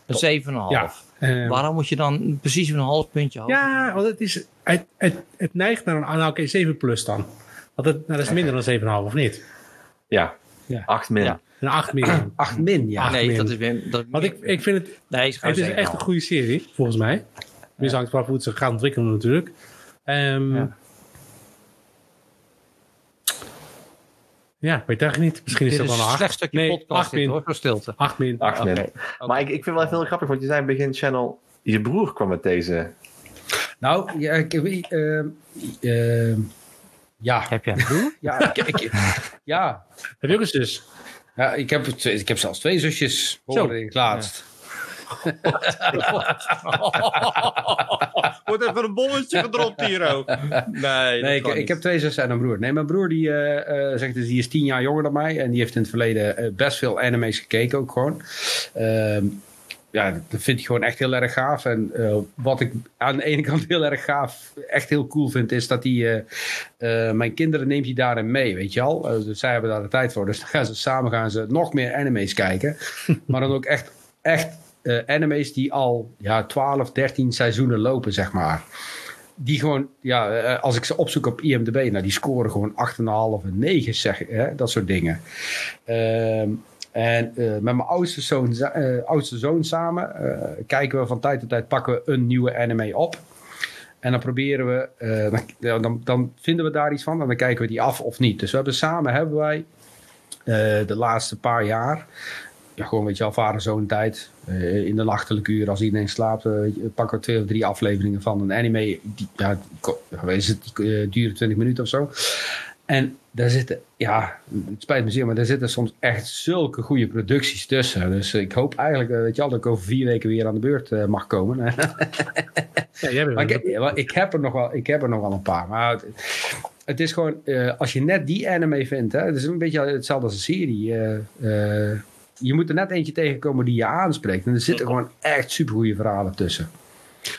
een 7,5. Ja. Eh, Waarom moet je dan precies een half puntje hoger? ja, want het, is, het, het, het neigt naar een... ah, Nou, oké, 7 plus dan. Want het, nou, dat is minder dan 7,5, of niet? Ja, Ja. 8 min. Ja. Een 8 min. 8 min, ja. Acht nee, min. dat is weer. Dat, Want ik, ik vind het... nee, is gewoon Het is echt een goede serie, volgens mij. Tenminste, hangt vanaf hoe het zich gaat ontwikkelen natuurlijk. Ehm, Ja. Ja. ik weet eigenlijk niet. Misschien is is wel een een 8. slecht stukje Nee, podcast acht min. hoor, voor stilte. 8 min. 8 min. Maar ik, ik vind het wel even heel grappig, want je zei in het begin, Channel, je broer kwam met deze. Nou, ja, ik, eh, eh, ja, Heb je een broer? ja, ik, ik- ja. Heb je ook een zus? ja ik, heb, twee- ik heb zelfs twee zusjes, hoorde ik het laatst. Wordt even een bolletje gedropt hier ook. Nee, Nee, ik, ik heb twee zussen en een broer. Nee, mijn broer die, eh, eh, zegt dus, die is tien jaar jonger dan mij. En die heeft in het verleden eh, best veel anime's gekeken ook gewoon. Ehm, ja, dat vind ik gewoon echt heel erg gaaf. En eh, wat ik aan de ene kant heel erg gaaf, echt heel cool vind, is dat hij eh, eh, mijn kinderen neemt hij daarin mee, weet je al. Dus zij hebben daar de tijd voor. Dus dan gaan ze samen gaan ze nog meer anime's kijken. maar dan ook echt, echt eh, anime's die al ja, 12, 13 seizoenen lopen, zeg maar die gewoon, ja, eh, als ik ze opzoek op IMDb, nou, die scoren gewoon 8,5 en 9, zeg hè, dat soort dingen. Ehm, en eh, met mijn oudste zoon, oudste zoon samen kijken we van tijd tot tijd, pakken we een nieuwe anime op. En dan proberen we, dan, dan, vinden we daar iets van en dan kijken we die af of niet. Dus we hebben samen, hebben wij de laatste paar jaar, ja, gewoon weet je wel, vader zo'n tijd. eh, in de nachtelijke uur als iedereen slaapt, je, pakken we twee of drie afleveringen van een anime. Die, ja, is het, die eh, duren 20 minuten of zo. En daar zitten, ja, het spijt me zeer, maar daar zitten soms echt zulke goede producties tussen. Dus ik hoop eigenlijk, eh, weet je dat ik over vier weken weer aan de beurt mag komen. Ja, jij bent Maar wel- ik, ik, heb er nog wel, ik heb er nog wel een paar. Maar het, het is gewoon, als je net die anime vindt, hè, het is een beetje hetzelfde als een serie. Je moet er net eentje tegenkomen die je aanspreekt. En er zitten gewoon echt supergoeie verhalen tussen.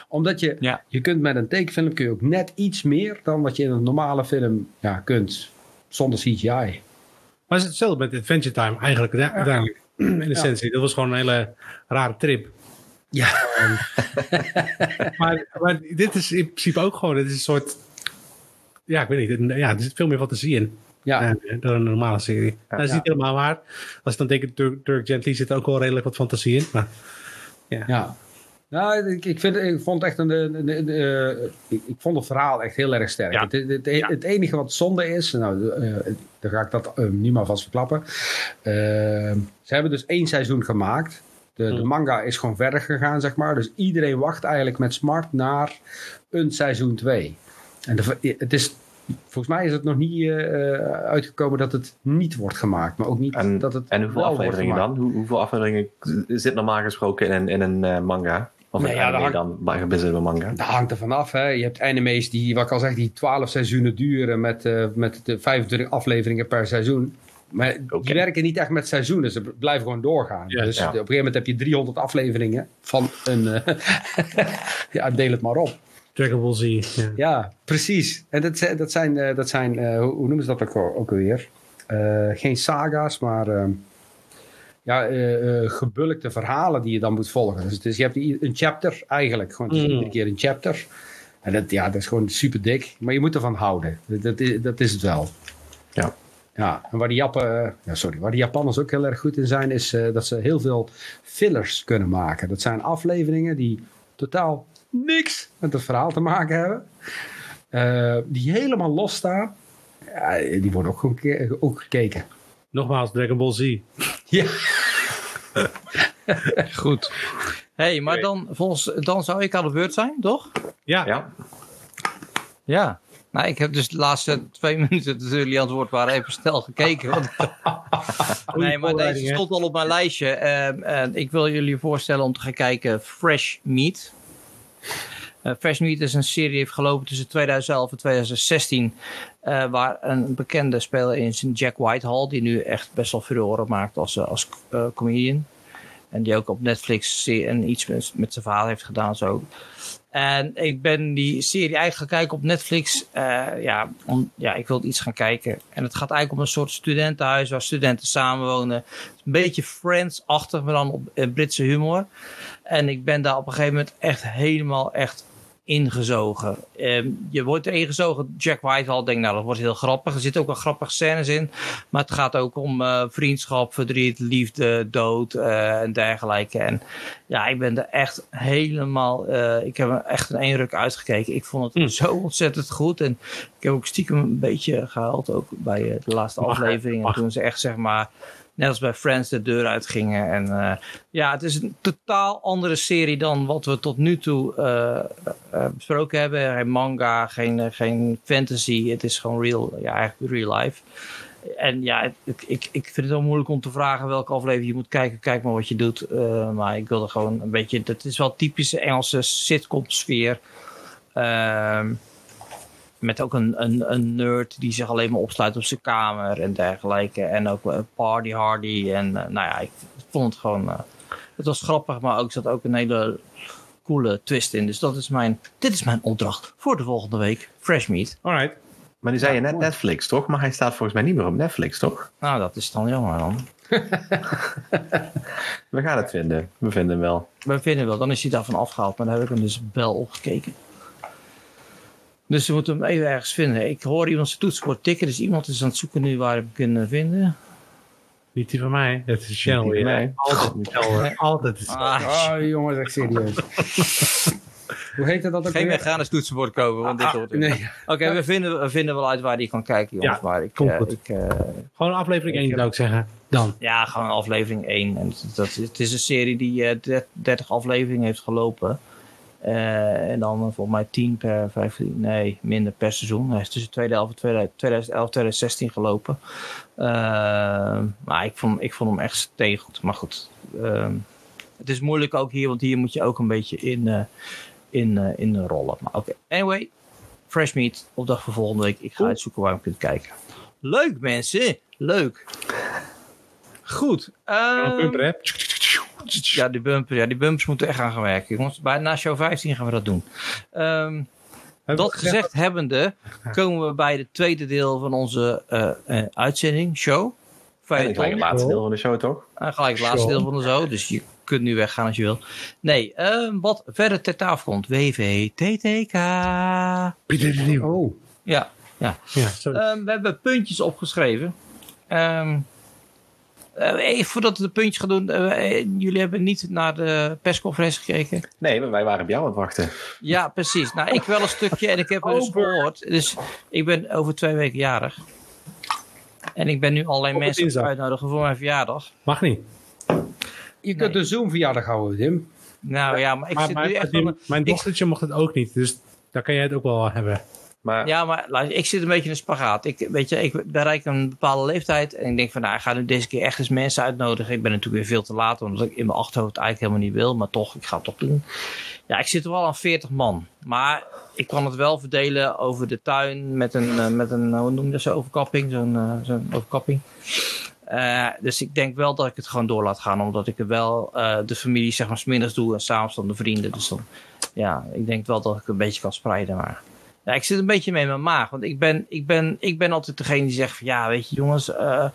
Omdat je, Ja. je kunt met een tekenfilm kun je ook net iets meer dan wat je in een normale film ja, kunt. Zonder CGI. Maar het is hetzelfde met Adventure Time eigenlijk uiteindelijk. In essentie. Dat was gewoon een hele rare trip. Ja. Maar, maar dit is in principe ook gewoon, het is een soort... Ja, ik weet niet. Ja, er zit veel meer fantasie in Ja, eh, dan een normale serie. dat is niet helemaal waar. Als je dan denkt, Dirk, Dirk Gently zit er ook wel redelijk wat fantasie in. Maar Ja. Nou, ik, ik, vind, ik vond echt een, een- een- een, eh, ik, ik vond het verhaal echt heel erg sterk. Ja. Het, het, het, Ja. het enige wat zonde is, nou, eh, dan ga ik dat eh, nu maar vast verklappen. Ze hebben dus één seizoen gemaakt. De, de Hmm. manga is gewoon verder gegaan, zeg maar. Dus iedereen wacht eigenlijk met smart naar een seizoen 2. En de, het is, volgens mij is het nog niet eh, uitgekomen dat het niet wordt gemaakt. Maar ook niet En, dat het en hoeveel afleveringen dan? Hoe, hoeveel afleveringen zit normaal gesproken in een, in een eh, manga? Of Nee, een ja, anime dat dan, maar gebaseerd op een manga? Dat hangt er vanaf. Hè. Je hebt anime's die, wat ik al zeg, die 12 seizoenen duren met, eh, met de 25 afleveringen per seizoen. Maar die werken niet echt met seizoenen. Ze blijven gewoon doorgaan. Ja, dus ja. op een gegeven moment heb je 300 afleveringen van een... eh, ja, deel het maar op. Dragon Ball Z. Ja. Ja, precies. En dat, zijn- dat zijn, eh, dat zijn eh, hoe, noemen ze dat ook, al- ook alweer? Eh, geen saga's, maar eh, ja, eh, eh, gebulkte verhalen die je dan moet volgen. Dus, het is- je hebt een chapter eigenlijk, gewoon Mm. iedere keer een chapter. En dat, ja, dat is gewoon super dik, maar je moet ervan houden. Dat, dat, is, dat is het wel. Ja. Ja, en waar die, Jappen, eh, ja, sorry, waar die Japanners ook heel erg goed in zijn, is eh, dat ze heel veel fillers kunnen maken. Dat zijn afleveringen die totaal niks met het verhaal te maken hebben. Eh, die helemaal los staan. Ja, die worden ook, gewoon ook gekeken. Nogmaals, Dragon Ball Z. Ja. Goed. hey, maar dan, volgens, dan zou ik aan de beurt zijn, toch? Ja, Ja, Ja. Nou, ik heb dus de laatste twee minuten dat jullie aan het woord waren even snel gekeken. Want... nee, maar deze stond al op mijn lijstje. Ehm, en ik wil jullie voorstellen om te gaan kijken Fresh Meat. Eh, Fresh Meat is een serie die heeft gelopen tussen 2011 en 2016. eh, waar een bekende speler in is, Jack Whitehall. Die nu echt best wel furoren maakt als, eh, comedian. En die ook op Netflix en iets met, zijn verhaal heeft gedaan. Zo. En ik ben die serie eigenlijk gaan kijken op Netflix. ja, ja, ik wilde iets gaan kijken. En het gaat eigenlijk om een soort studentenhuis waar studenten samenwonen. Een beetje Friends-achtig, maar dan op Britse humor. En ik ben daar op een gegeven moment echt helemaal echt ingezogen. Ehm, je wordt er ingezogen. Jack Whitehall denkt, nou dat wordt heel grappig. Er zitten ook wel grappige scènes in. Maar het gaat ook om eh, vriendschap, verdriet, liefde, dood eh, en dergelijke. En ja, ik ben er echt helemaal... eh, ik heb er echt in één ruk uitgekeken. Ik vond het Hm. zo ontzettend goed. En ik heb ook stiekem een beetje gehuild ook bij de laatste aflevering. En toen ze echt zeg maar... Net als bij Friends de deur uitgingen. En eh, ja, het is een totaal andere serie dan wat we tot nu toe eh, eh, besproken hebben. Geen manga, geen, geen fantasy. Het is gewoon real, ja, eigenlijk real life. En ja, ik, ik, ik vind het wel moeilijk om te vragen welke aflevering je moet kijken. Kijk maar wat je doet. Maar ik wilde gewoon een beetje... Het is wel typische Engelse sitcom sfeer. Ehm, met ook een, een, een nerd die zich alleen maar opsluit op zijn kamer en dergelijke. En ook een party hardy. En eh, nou ja, ik vond het gewoon... eh, het was grappig, maar ook er zat ook een hele coole twist in. Dus dat is mijn, dit is mijn opdracht voor de volgende week. Fresh Meat. alright. maar die zei je net Netflix, toch? Maar hij staat volgens mij niet meer op Netflix, toch? Nou, dat is dan jammer dan. We gaan het vinden. We vinden hem wel. We vinden wel, dan is hij daarvan afgehaald. Maar dan heb ik hem dus wel opgekeken. Dus we moeten hem even ergens vinden. Ik hoor iemand zijn toetsenbord tikken. Dus iemand is aan het zoeken nu waar we hem kunnen vinden. Niet die van mij. Het is Channel weer. mij. Altijd niet Channel. Altijd. Ah, Oh, jongens, echt serieus. Hoe heet dat ook geen weer? mechanisch toetsenbord kopen, want dit hoort er. Nee, Oké, we, vinden, we vinden wel uit waar die kan kijken, jongens. Ja, maar ik, komt eh, goed. ik, eh, Gewoon aflevering Ik 1 heb- zou ik zeggen. Dan. Ja, gewoon aflevering 1. En dat, dat, het is een serie die eh, der- 30 afleveringen heeft gelopen. Eh, en dan volgens mij 10 per 15, nee, minder per seizoen. Hij is tussen 2011 en 2011 2016 gelopen. Eh, maar ik vond, ik vond hem echt steengoed. Maar goed, ehm, het is moeilijk ook hier, want hier moet je ook een beetje in, eh, in, eh, in rollen. Maar oké, anyway, Fresh Meat, opdracht voor volgende week. Ik ga uitzoeken waar je kunt kijken. Leuk mensen, leuk. Goed. Ehm? Ja, die bumper, ja, die bumpers moeten echt aan gaan werken. Jongens, bij, na show 15 gaan we dat doen. Ehm, dat gezegd hebbende, komen we bij het tweede deel van onze eh, eh, uitzending, show. En Feuilleton. gelijk het laatste deel van de show, toch? Uh, gelijk het laatste Show. deel van de show, dus je kunt nu weggaan als je wil. Nee, ehm, wat verder ter tafel komt. WVTTK. Oh, Ja, Ja, sorry. Ehm, we hebben puntjes opgeschreven. Ehm eh, even voordat we de puntjes gaan doen. eh, eh, jullie hebben niet naar de persconferentie gekeken. Nee, maar wij waren op jou aan het wachten. Ja, precies. Nou, ik wel een stukje en ik heb er dus gehoord. Dus ik ben over twee weken jarig. En ik ben nu allerlei Op mensen uitnodigen voor mijn verjaardag. Mag niet. je kunt een Zoom-verjaardag houden, Tim. Nou ja, maar ik maar zit maar nu echt... mijn ik- dochtertje mocht het ook niet. Dus daar kan jij het ook wel hebben. Maar Ja, maar ik zit een beetje in een spagaat. Ik, weet je, ik bereik een bepaalde leeftijd en ik denk van, nou, ik ga nu deze keer echt eens mensen uitnodigen. Ik ben natuurlijk weer veel te laat, omdat ik in mijn achterhoofd eigenlijk helemaal niet wil, maar toch, ik ga het toch doen. Ja, ik zit er wel aan 40 man, maar ik kan het wel verdelen over de tuin met een, eh, met een hoe noem je dat, zo'n overkapping, zo'n eh, zo'n overkapping. Eh, dus ik denk wel dat ik het gewoon door laat gaan, omdat ik er wel eh, de familie zeg maar smiddags doe en s'avonds dan de vrienden. Dus dan, ja, ik denk wel dat ik een beetje kan spreiden, maar... Ja, ik zit een beetje mee in mijn maag. Want ik ben, ik ben, ik ben altijd degene die zegt van ja, weet je jongens, eh,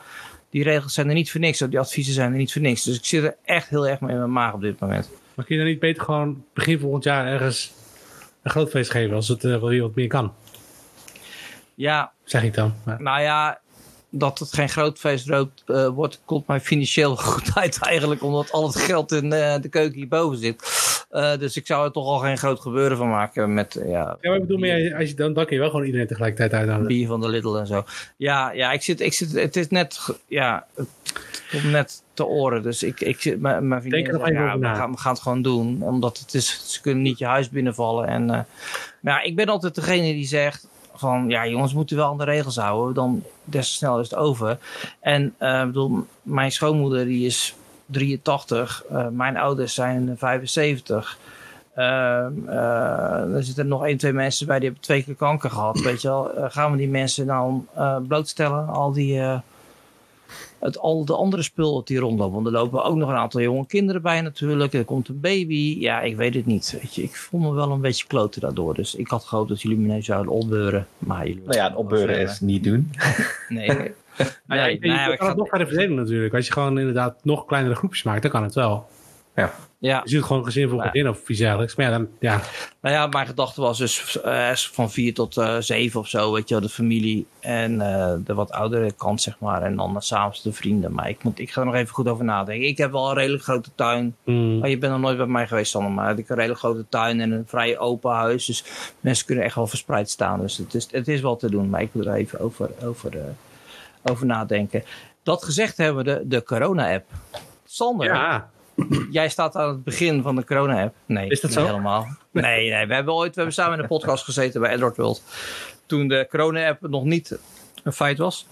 die regels zijn er niet voor niks. of Die adviezen zijn er niet voor niks. Dus ik zit er echt heel erg mee in mijn maag op dit moment. Maar kun je dan niet beter gewoon begin volgend jaar ergens een groot feest geven als het eh, wel weer wat meer kan? Ja, Zeg ik dan. Maar, nou ja, dat het geen groot feest eh, wordt, komt mij financieel goed uit eigenlijk. Omdat al het geld in de keuken hierboven zit. Eh, dus ik zou er toch al geen groot gebeuren van maken met ja, Ja, maar ik bedoel, meer, als je, dan, dan kun je wel gewoon iedereen tegelijkertijd uitnodigen. bier van de Lidl en zo. Ja, ja ik zit, ik zit, het is net, ja, het komt net te oren. Dus ik, ik zit, mijn mijn vriendin Denk er zegt, ja, we gaan, we gaan het gewoon doen. Omdat het is, ze kunnen niet je huis binnenvallen. En, eh, maar ja, ik ben altijd degene die zegt van, ja jongens, we moeten wel aan de regels houden. Dan des te sneller is het over. En eh, ik bedoel, mijn schoonmoeder die is 83. eh, mijn ouders zijn 75. Ehm, eh, er zitten nog één, twee mensen bij die hebben twee keer kanker gehad. Weet je wel, Eh, gaan we die mensen nou eh, blootstellen? Al die, het, al de andere spul dat die rondlopen. Want er lopen ook nog een aantal jonge kinderen bij natuurlijk. Er komt een baby. Ja, ik weet het niet. Weet je, ik voel me wel een beetje kloten daardoor. Dus ik had gehoopt dat jullie me nu zouden opbeuren. Maar jullie Nou ja, het opbeuren is niet doen. Nee. Nee. Nou ja, Nee, je, ja, je ik kan ga- het nog verder verdelen natuurlijk. Als je gewoon inderdaad nog kleinere groepjes maakt, dan kan het wel. ja, Je ziet gewoon gezin voor Maar- gezin of iets dergelijks. Maar ja, dan, ja. Nou ja, mijn gedachte was dus eh, van vier tot eh, zeven of zo, weet je wel, de familie en eh, de wat oudere kant, zeg maar. En dan s'avonds de vrienden. Maar ik, moet, ik ga er nog even goed over nadenken. Ik heb wel een redelijk grote tuin. mm, Maar je bent nog nooit bij mij geweest, Sander, maar ik heb een redelijk grote tuin en een vrij open huis. Dus mensen kunnen echt wel verspreid staan. Dus het is, het is wel te doen, maar ik moet er even over, over, over nadenken. Dat gezegd hebben we de, de corona-app. Sander, ja, Jij staat aan het begin van de corona-app. Nee, Is dat niet zo? helemaal. Nee, nee, we hebben ooit we hebben samen in een podcast gezeten bij Edward World. Toen de corona-app nog niet een feit was.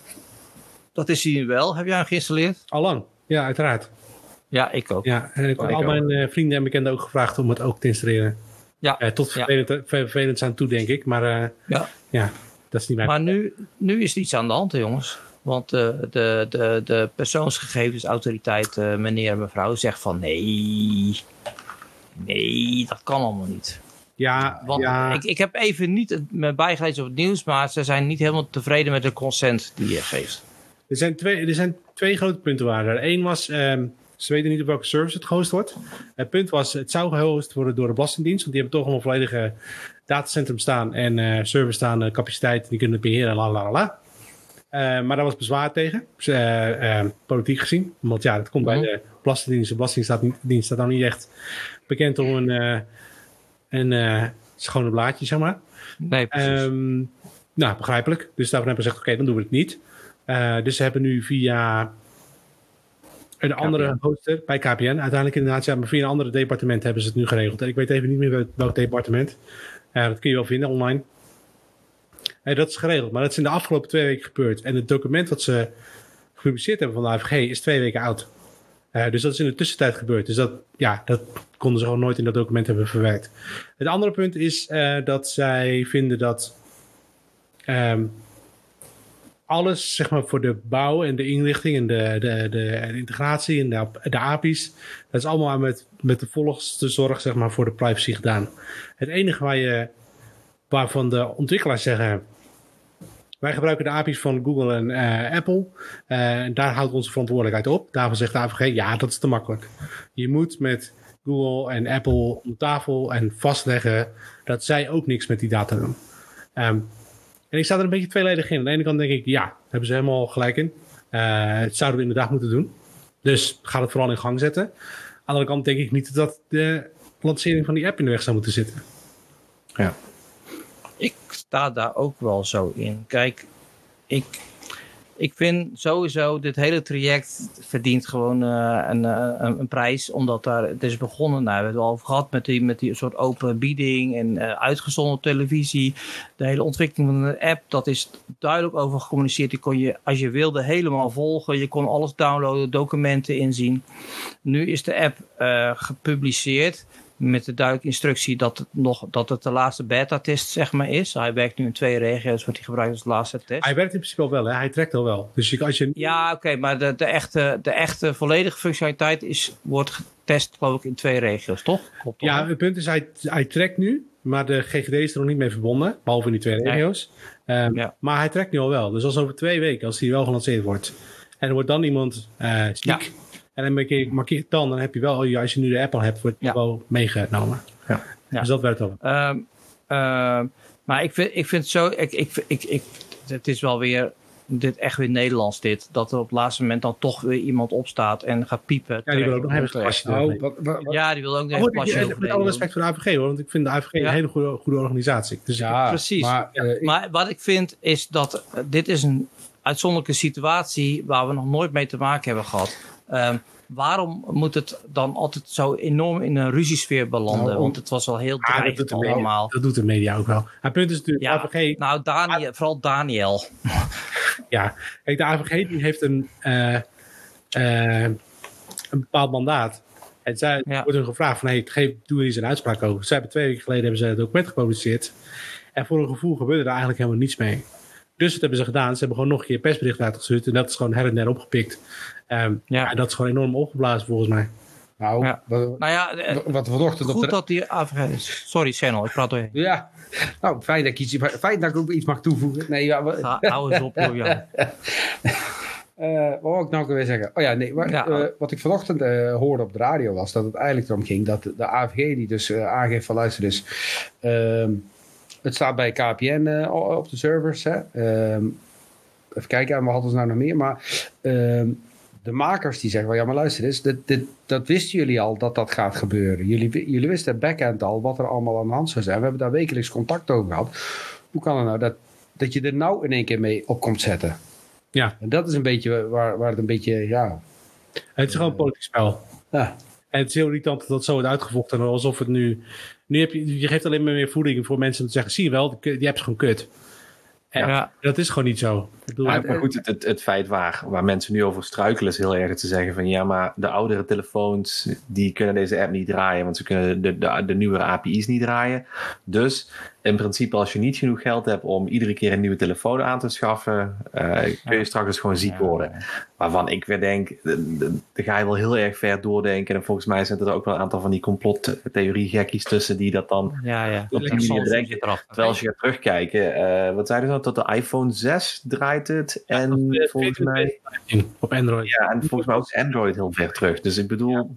Dat is hij wel. Heb jij hem geïnstalleerd? allang. Ja, uiteraard. Ja, ik ook. Ja, en ik heb al ook. mijn eh, vrienden en bekenden ook gevraagd om het ook te installeren. Ja, Eh, tot ja. vervelend, vervelend aan toe, denk ik. Maar eh, ja. ja, dat is niet mijn... Maar nu, nu is er iets aan de hand, hè, jongens. Want de, de, de, de persoonsgegevensautoriteit, eh, meneer en mevrouw, zegt van nee. Nee, dat kan allemaal niet. ja, Want ja, ik, ik heb even niet me bijgelezen op het nieuws, maar ze zijn niet helemaal tevreden met de consent die je geeft. er, zijn twee, er zijn twee grote punten waren er. Eén was, ehm, ze weten niet op welke service het gehost wordt. Het punt was, het zou gehost worden door de Belastingdienst. Want die hebben toch al een volledige datacentrum staan en eh server staan, eh, capaciteit. Die kunnen het beheren, la la la la. Eh, maar daar was bezwaar tegen, dus, eh, eh, politiek gezien. Want ja, dat komt Mhm. bij de Belastingdienst. De Belastingdienst staat, nou niet echt bekend om een, eh, een eh, schone blaadje, zeg maar. Nee, precies. Ehm, nou, begrijpelijk. Dus daarvan hebben we gezegd, oké, dan doen we het niet. Eh, dus ze hebben nu via een andere hoster bij KPN, uiteindelijk inderdaad, ja, maar via een andere departement hebben ze het nu geregeld. En ik weet even niet meer welk, departement. Eh, dat kun je wel vinden online. Eh, dat is geregeld, maar dat is in de afgelopen twee weken gebeurd. En het document wat ze gepubliceerd hebben van de AVG is twee weken oud. Eh, dus dat is in de tussentijd gebeurd. Dus dat, ja, dat konden ze gewoon nooit in dat document hebben verwerkt. Het andere punt is eh, dat zij vinden dat ehm, alles zeg maar, voor de bouw en de inrichting en de, de, de, de integratie en de, de API's, dat is allemaal met, met de volgste zorg zeg maar, voor de privacy gedaan. Het enige waar je, waarvan de ontwikkelaars zeggen, wij gebruiken de API's van Google en eh, Apple. eh, en daar houdt onze verantwoordelijkheid op. Daarvan zegt de AVG, ja, dat is te makkelijk. Je moet met Google en Apple om tafel en vastleggen dat zij ook niks met die data doen. Ehm, en ik sta er een beetje tweeledig in. Aan de ene kant denk ik, ja, hebben ze helemaal gelijk in. Eh, het zouden we inderdaad moeten doen. Dus ga het vooral in gang zetten. Aan de andere kant denk ik niet dat de lancering van die app in de weg zou moeten zitten. Ja. Daar ook wel zo in. Kijk, ik, ik vind sowieso dit hele traject verdient gewoon eh, een, eh, een, een prijs. Omdat daar, het is begonnen, nou, we hebben het al over gehad met die, met die soort open bieding en eh uitgezonden televisie. De hele ontwikkeling van de app, dat is duidelijk over gecommuniceerd. Die kon je, als je wilde, helemaal volgen. Je kon alles downloaden, documenten inzien. Nu is de app gepubliceerd met de duidelijke instructie dat het, nog, dat het de laatste beta-test zeg maar, is. Hij werkt nu in twee regio's, wordt hij gebruikt als laatste test. Hij werkt in principe al wel, hè? hij trekt al wel. Dus als je, Ja, oké, maar de, de, echte, de echte volledige functionaliteit is, wordt getest, geloof ik, in twee regio's, toch? Klopt toch? ja, het punt is, hij, hij trekt nu, maar de GGD is er nog niet mee verbonden. Behalve in die twee Nee. regio's. Ehm, Ja. Maar hij trekt nu al wel. Dus als over twee weken, als hij wel gelanceerd wordt. En er wordt dan iemand eh ziek. En dan markeer, markeer het dan, dan heb je wel, als je nu de app al hebt, wordt het Ja. wel meegenomen. Ja. Ja. Dus dat werkt wel. Ehm, ehm, maar ik vind, ik vind zo, ik, ik, ik, ik, het is wel weer dit echt weer Nederlands dit. Dat er op het laatste moment dan toch weer iemand opstaat en gaat piepen. Ja, die wil ook nog even een plasje Oh, erbij. wat, wat, wat- Ja, die wil ook nog Maar even een ik- plasje Met alle respect voor de AVG hoor, want ik vind de AVG Ja. een hele goede, goede organisatie. Dus ik- ja, precies. Maar, Maar wat ik vind is dat eh, dit is een uitzonderlijke situatie waar we nog nooit mee te maken hebben gehad. Ehm, waarom moet het dan altijd zo enorm in een ruziesfeer belanden? Nou, Want het was wel heel Ah, dreigend media, allemaal. dat doet de media ook wel. Het punt is natuurlijk, Ja, AVG, nou Daniel, vooral Daniel. ja, kijk, de AVG die heeft een, eh, eh, een bepaald mandaat. En zij Ja. wordt hun gevraagd van, hey, geef, doe er eens een uitspraak over. Zij hebben twee weken geleden hebben ze het document gepubliceerd. En voor een gevoel gebeurde er eigenlijk helemaal niets mee. Dus wat hebben ze gedaan? Ze hebben gewoon nog een keer persbericht uitgestuurd. En dat is gewoon her en der opgepikt. Ehm, Ja. En dat is gewoon enorm opgeblazen volgens mij. nou, Ja. wat, Nou ja, eh, wat vanochtend op goed de... dat die AVG is. Sorry Channel, ik praat door je. Ja, nou, fijn dat, ik iets, fijn dat ik ook iets mag toevoegen. Nee, ja, wat, Ha- Hou eens op, joh, Jan. Eh, wat wou ik nou weer zeggen? Oh ja, nee. Maar, Ja. eh, wat ik vanochtend eh, hoorde op de radio was dat het eigenlijk erom ging dat de, AVG die dus eh, aangeeft van luister dus, ehm, het staat bij KPN eh, op de servers. Hè? Ehm, even kijken, en wat hadden ze nou nog meer? Maar ehm, de makers die zeggen, ja maar luister eens, dit, dit, dat wisten jullie al dat dat gaat gebeuren. Jullie, jullie wisten backend al wat er allemaal aan de hand zou zijn. We hebben daar wekelijks contact over gehad. Hoe kan het nou dat, dat je er nou in één keer mee op komt zetten? Ja, En dat is een beetje waar, waar het een beetje, ja. het is gewoon een politiek spel. ja. En het is heel irritant dat dat zo wordt uitgevochten. Alsof het nu... Nu heb je, je geeft alleen maar meer voeding voor mensen om te zeggen... Zie je wel, die, app is gewoon kut. En Ja. dat is gewoon niet zo. Ik bedoel, Ja, maar goed, het, het, het feit waar, waar mensen nu over struikelen is heel erg te zeggen van ja, maar de oudere telefoons die kunnen deze app niet draaien, want ze kunnen de, de, de nieuwere API's niet draaien. Dus in principe als je niet genoeg geld hebt om iedere keer een nieuwe telefoon aan te schaffen, eh, kun je straks dus gewoon ziek Ja. worden. Waarvan ik weer denk, daar ga je wel heel erg ver doordenken. En volgens mij zijn er ook wel een aantal van die complottheorie gekkies tussen die dat dan Ja, ja. Op die Dat manier bedenken. Terwijl als je gaat terugkijken, eh, wat zeiden ze nou? Tot de iPhone 6 draait het. En dat, eh, volgens 14 mij. op Android. Ja, en volgens mij ook Android heel ver terug. Dus ik bedoel.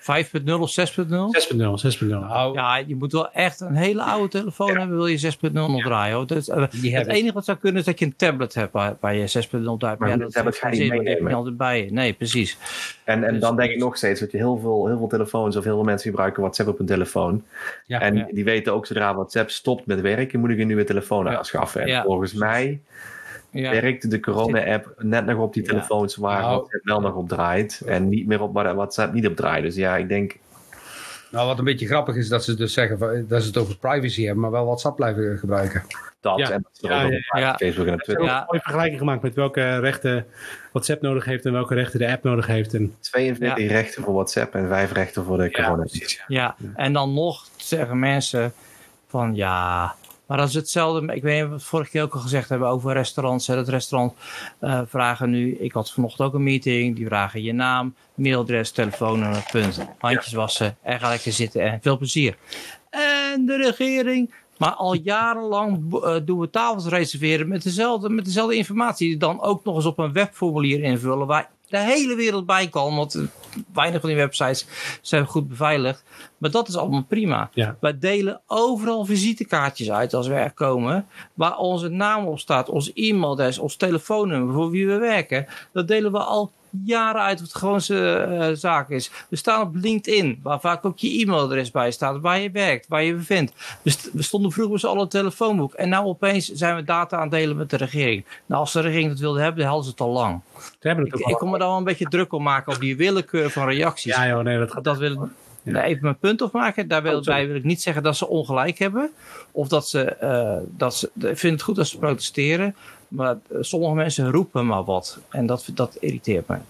5.0 of 6.0? 6.0, 6.0. Nou, Ja, je moet wel echt een hele oude telefoon hebben, wil je 6.0 nog draaien. Hoor. Dat eh, het hebben enige wat zou kunnen is dat je een tablet hebt waar, waar je 6.0 draait. Maar ja, dat tablet ga je niet zin, want die heb je meenemen. altijd bij je. Nee, precies. En, en Dus- dan denk ik nog steeds dat je heel veel, heel veel telefoons of heel veel mensen gebruiken WhatsApp op hun telefoon. Ja, en ja. die weten ook zodra WhatsApp stopt met werken, moet ik een nieuwe telefoon Ja. aanschaffen. En Ja. volgens mij Ja. werkt de corona-app net nog op die Ja. telefoons waar Nou. WhatsApp wel nog op draait. En niet meer op waar WhatsApp niet op draait. Dus ja, ik denk. nou, wat een beetje grappig is dat ze dus zeggen van, dat ze het over privacy hebben, maar wel WhatsApp blijven gebruiken. Dat Ja. en dat ze er Ja, ook ja. Facebook en Twitter. Ja. een mooie vergelijking gemaakt met welke rechten WhatsApp nodig heeft en welke rechten de app nodig heeft. En 42 rechten voor WhatsApp en 5 rechten voor de corona. Ja, en dan nog zeggen mensen van ja, maar dat is hetzelfde. Ik weet niet of we het vorige keer ook al gezegd hebben over restaurants. Hè. Dat restaurant eh, vragen nu, ik had vanochtend ook een meeting, die vragen je naam, mailadres, telefoonnummer, punt. Handjes wassen en ga lekker zitten en veel plezier. En de regering, maar al jarenlang eh, doen we tafels reserveren met dezelfde, met dezelfde informatie. Die dan ook nog eens op een webformulier invullen waar de hele wereld bij kan. Want weinig van die websites zijn goed beveiligd. Maar dat is allemaal prima. Ja. Wij delen overal visitekaartjes uit als we er komen. Waar onze naam op staat, ons e-mailadres, ons telefoonnummer voor wie we werken. Dat delen we al jaren uit wat de gewoonste eh, zaak is. We staan op LinkedIn, waar vaak ook je e-mailadres bij staat, waar je werkt, waar je bevindt. We, st- we stonden vroeger met z'n allen een telefoonboek. En nou opeens zijn we data aan het delen met de regering. Nou, als de regering dat wilde hebben, dan hadden ze het al lang. ze hebben het Ik, ik kon me daar wel een beetje druk om maken op die willekeur van reacties. Ja joh, nee, dat gaat Dat even mijn punt op maken. Daarbij wil ik niet zeggen dat ze ongelijk hebben. Of dat ze, eh, dat ze ik vind het goed dat ze protesteren. Maar eh, sommige mensen roepen maar wat. En dat, dat irriteert mij.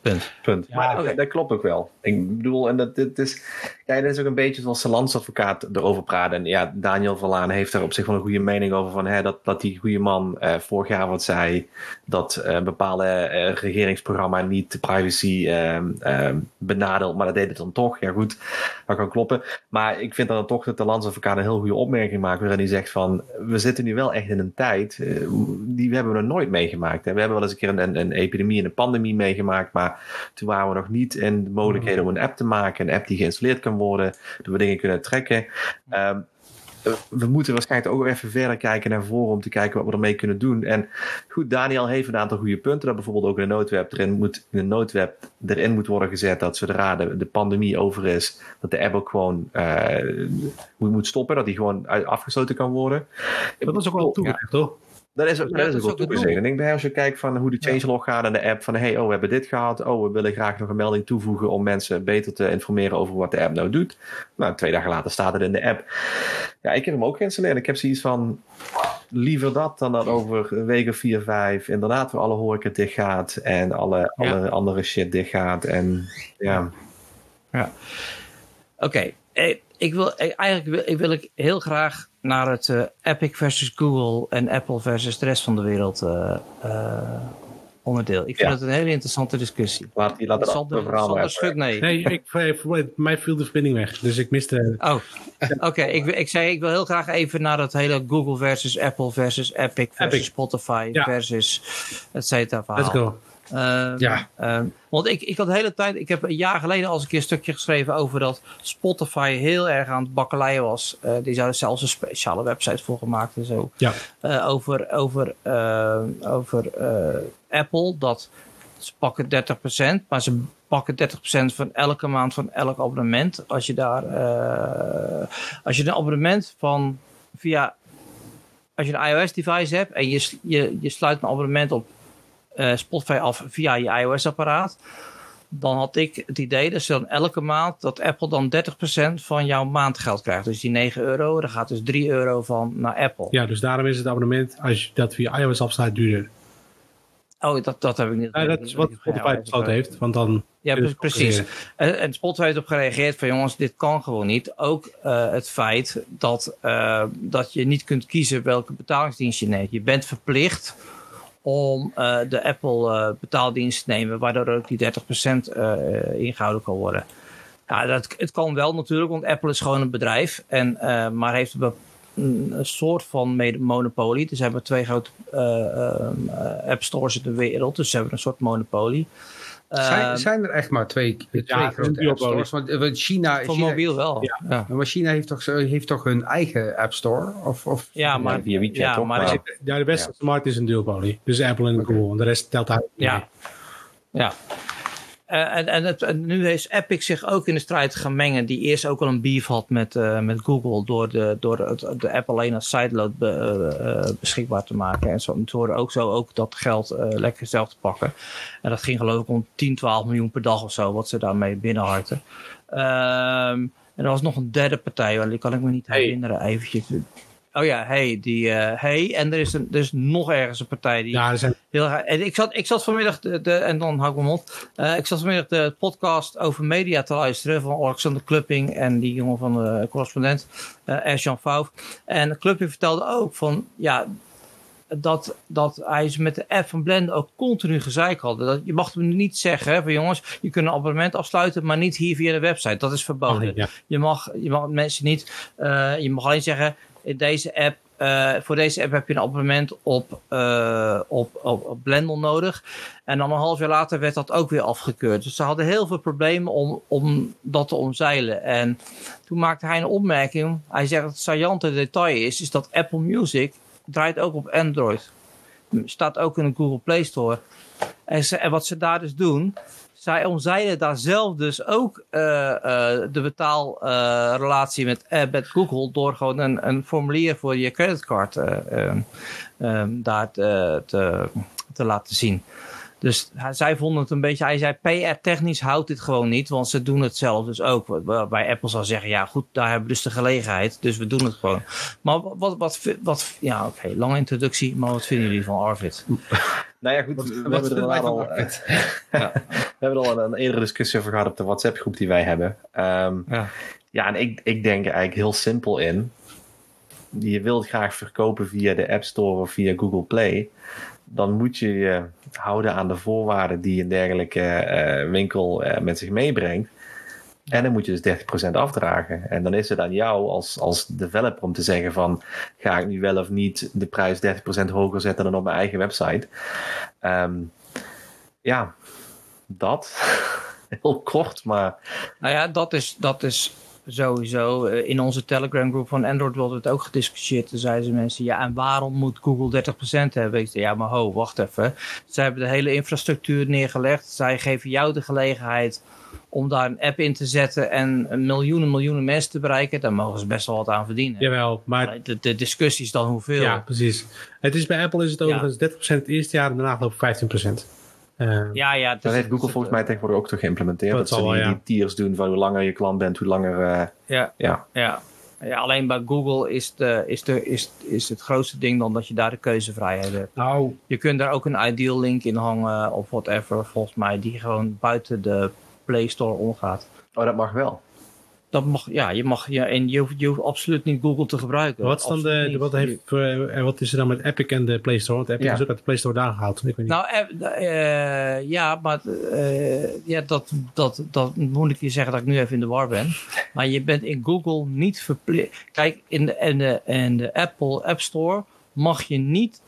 Punt. Punt. Ja, maar oké. dat klopt ook wel. Ik bedoel, en dat dit is, ja, dat is ook een beetje zoals de landsadvocaat erover praat. En ja, Daniel Verlaan heeft daar op zich wel een goede mening over. Van, hè, dat, dat die goede man eh, vorig jaar wat zei. Dat eh, een bepaalde eh, regeringsprogramma niet de privacy ehm ehm, benadeelt. Maar dat deed het dan toch. Ja, goed, dat kan kloppen. Maar ik vind dan toch dat de landsadvocaat een heel goede opmerking maakt. Waarin hij zegt van, we zitten nu wel echt in een tijd. eh, die we hebben we nog nooit meegemaakt. We hebben wel eens een keer een, een, een epidemie en een pandemie meegemaakt. Maar toen waren we nog niet in de mogelijkheden om een app te maken. Een app die geïnstalleerd kan worden. Dat we dingen kunnen trekken. Ehm, we moeten waarschijnlijk ook even verder kijken naar voren om te kijken wat we ermee kunnen doen. En goed, Daniel heeft een aantal goede punten. Dat bijvoorbeeld ook in de noodweb erin moet, in de noodweb erin moet worden gezet dat zodra de, de pandemie over is, dat de app ook gewoon uh, moet, moet stoppen. Dat die gewoon afgesloten kan worden. Dat is ook wel toegezegd, toch? Dat is, ook, dat is ook wel toegezegd. En ik denk als je kijkt van hoe de changelog gaat in de app, van hey, oh, we hebben dit gehad. Oh, we willen graag nog een melding toevoegen om mensen beter te informeren over wat de app nou doet. Nou, twee dagen later staat het in de app. Ja, ik heb hem ook geïnstalleerd. Ik heb zoiets van, liever dat dan dat over of vier, vijf inderdaad weer alle horeca dicht gaat en alle, alle andere shit dicht gaat. En ja. Ja. Oké, okay. Eh, ik wil eigenlijk wil, ik wil ik heel graag naar het uh, Epic versus Google en Apple versus de rest van de wereld uh, uh, onderdeel. Ik vind ja. het een hele interessante discussie. Laat die laat het Sander nee. Nee, ik, mij viel de verbinding weg, dus ik miste... Oh, oké. Okay. ik, ik zei, ik wil heel graag even naar dat hele Google versus Apple versus Epic versus Epic. Spotify ja. versus et cetera verhaal. Let's go. Um, ja. Um, want ik, ik had de hele tijd, ik heb een jaar geleden al eens een keer een stukje geschreven over dat Spotify heel erg aan het bakkeleien was. Uh, die zouden zelfs een speciale website voor gemaakt en zo. Ja. Uh, over over, uh, over Apple, dat ze pakken 30%, maar ze pakken 30% van elke maand van elk abonnement. Als je daar, als je een abonnement van via, als je een iOS device hebt en je, je, je sluit een abonnement op uh, Spotify af via je iOS-apparaat. Dan had ik het idee dat ze dan elke maand dat Apple dan 30% van jouw maandgeld krijgt. Dus die 9 euro, daar gaat dus 3 euro van naar Apple. Ja, dus daarom is het abonnement, als je dat via iOS afsluit, duurder. Oh, dat, dat heb ik niet. Ja, dat is wat Spotify besloten heeft, want dan... Ja, precies. En, en Spotify heeft op gereageerd van jongens, dit kan gewoon niet. Ook uh, het feit dat, uh, dat je niet kunt kiezen welke betalingsdienst je neemt. Je bent verplicht om uh, de Apple uh, betaaldienst te nemen, waardoor ook die 30% uh, ingehouden kan worden. Ja, dat, het kan wel natuurlijk, want Apple is gewoon een bedrijf, en, maar heeft een, soort van monopolie. Dus hebben twee grote app stores in de wereld, dus ze hebben een soort monopolie. Zijn, ehm, zijn er echt maar twee, twee ja, grote app stores? Want, China, Voor China, mobiel wel. Ja. ja. Maar China heeft toch, heeft toch hun eigen app store? Of, of, ja, maar, via WeChat ja, toch? Maar, ja, de beste ja. markt is een duopolie. Dus Apple en okay. Google. En de rest telt uit. Ja. Ja. Uh, en, en, het, en, nu heeft Epic zich ook in de strijd gaan mengen, die eerst ook al een beef had met, uh, met Google door, de, door het, de app alleen als sideload be, uh, beschikbaar te maken. En zo, ze hoorden ook zo ook dat geld lekker zelf te pakken. En dat ging geloof ik om 10, 12 miljoen per dag of zo, wat ze daarmee binnenharten. Um, en er was nog een derde partij, die kan ik me niet herinneren eventjes. Oh ja, hey, die, uh, hey. En er is, een, er is nog ergens een partij die. Ja, er zijn... heel, en ik zat, ik zat vanmiddag, de, de, en dan hou ik mijn mond. Uh, ik zat vanmiddag de podcast over media te luisteren van Alexander Klupping en die jongen van de correspondent, uh, Erjan Fouf. En Klupping vertelde ook van, ja, dat, dat hij ze met de app van Blend ook continu gezeik hadden. Dat, je mag hem niet zeggen hè, van jongens, je kunt een abonnement afsluiten, maar niet hier via de website. Dat is verboden. Oh, ja. je, mag, je mag mensen niet, uh, je mag alleen zeggen, in deze app, uh, voor deze app heb je een abonnement op, uh, op, op, op Blendel nodig. En dan een half jaar later werd dat ook weer afgekeurd. Dus ze hadden heel veel problemen om, om dat te omzeilen. En toen maakte hij een opmerking. Hij zegt dat het saillante detail is, is dat Apple Music draait ook op Android. Staat ook in de Google Play Store. En wat ze daar dus doen, zij omzeilen daar zelf dus ook uh, uh, de betaalrelatie met, met Google door gewoon een, een formulier voor je creditcard um, um, daar te, laten zien. Dus hij, zij vonden het een beetje, hij zei PR-technisch houdt dit gewoon niet, want ze doen het zelf dus ook. Waarbij Apple zal zeggen, ja goed, daar hebben we dus de gelegenheid, dus we doen het gewoon. Maar wat, wat, wat ja oké, okay, lange introductie, maar wat vinden jullie van Arvid? Nou ja, goed, wat, we, wat hebben er al, ja, we hebben er al een, een eerdere discussie over gehad op de WhatsApp-groep die wij hebben. Um, ja. ja, en ik, ik denk er eigenlijk heel simpel in. Je wilt graag verkopen via de App Store of via Google Play. Dan moet je je houden aan de voorwaarden die een dergelijke uh, winkel uh, met zich meebrengt. En dan moet je dus 30% afdragen. En dan is het aan jou als, als developer om te zeggen van... ga ik nu wel of niet de prijs 30% hoger zetten dan op mijn eigen website. Um, ja, dat. Heel kort, maar... Nou ja, dat is, dat is sowieso. Eh, in onze Telegram groep van Android wordt het ook gediscussieerd. Toen zeiden ze mensen, ja, en waarom moet Google 30% hebben? Ik zei, ja, maar ho, wacht even. Zij hebben de hele infrastructuur neergelegd. Zij geven jou de gelegenheid om daar een app in te zetten en miljoenen, miljoenen mensen te bereiken. Daar mogen ze best wel wat aan verdienen. Jawel, maar... De, de discussie is dan hoeveel. Ja, precies. Het is, bij Apple is het overigens 30% het eerste jaar en daarna ik 15%. Uh, ja, ja. Dat heeft Google volgens mij tegenwoordig ook toch geïmplementeerd. Dat, Dat ze zal die, wel, ja. die tiers doen van hoe langer je klant bent, hoe langer... eh, Ja, ja. ja. Ja, alleen bij Google is, de, is, de, is, is het grootste ding dan dat je daar de keuzevrijheid hebt. Nou, Je kunt daar ook een ideal link in hangen of whatever, volgens mij, die gewoon buiten de Play Store omgaat. Oh, dat mag wel. Dat mag, ja, je mag, ja, en je hoeft, je hoeft absoluut niet Google te gebruiken. wat, is dan de, wat, heeft, eh, en wat is er dan met Epic en de Play Store? Want Epic Ja. is ook uit de Play Store daar gehaald. Ik weet niet. Nou, eh, eh, ja, maar ja, dat, dat, dat moet ik je zeggen dat ik nu even in de war ben. Maar je bent in Google niet verplicht. Kijk, in de, in, de, in de Apple App Store mag je niet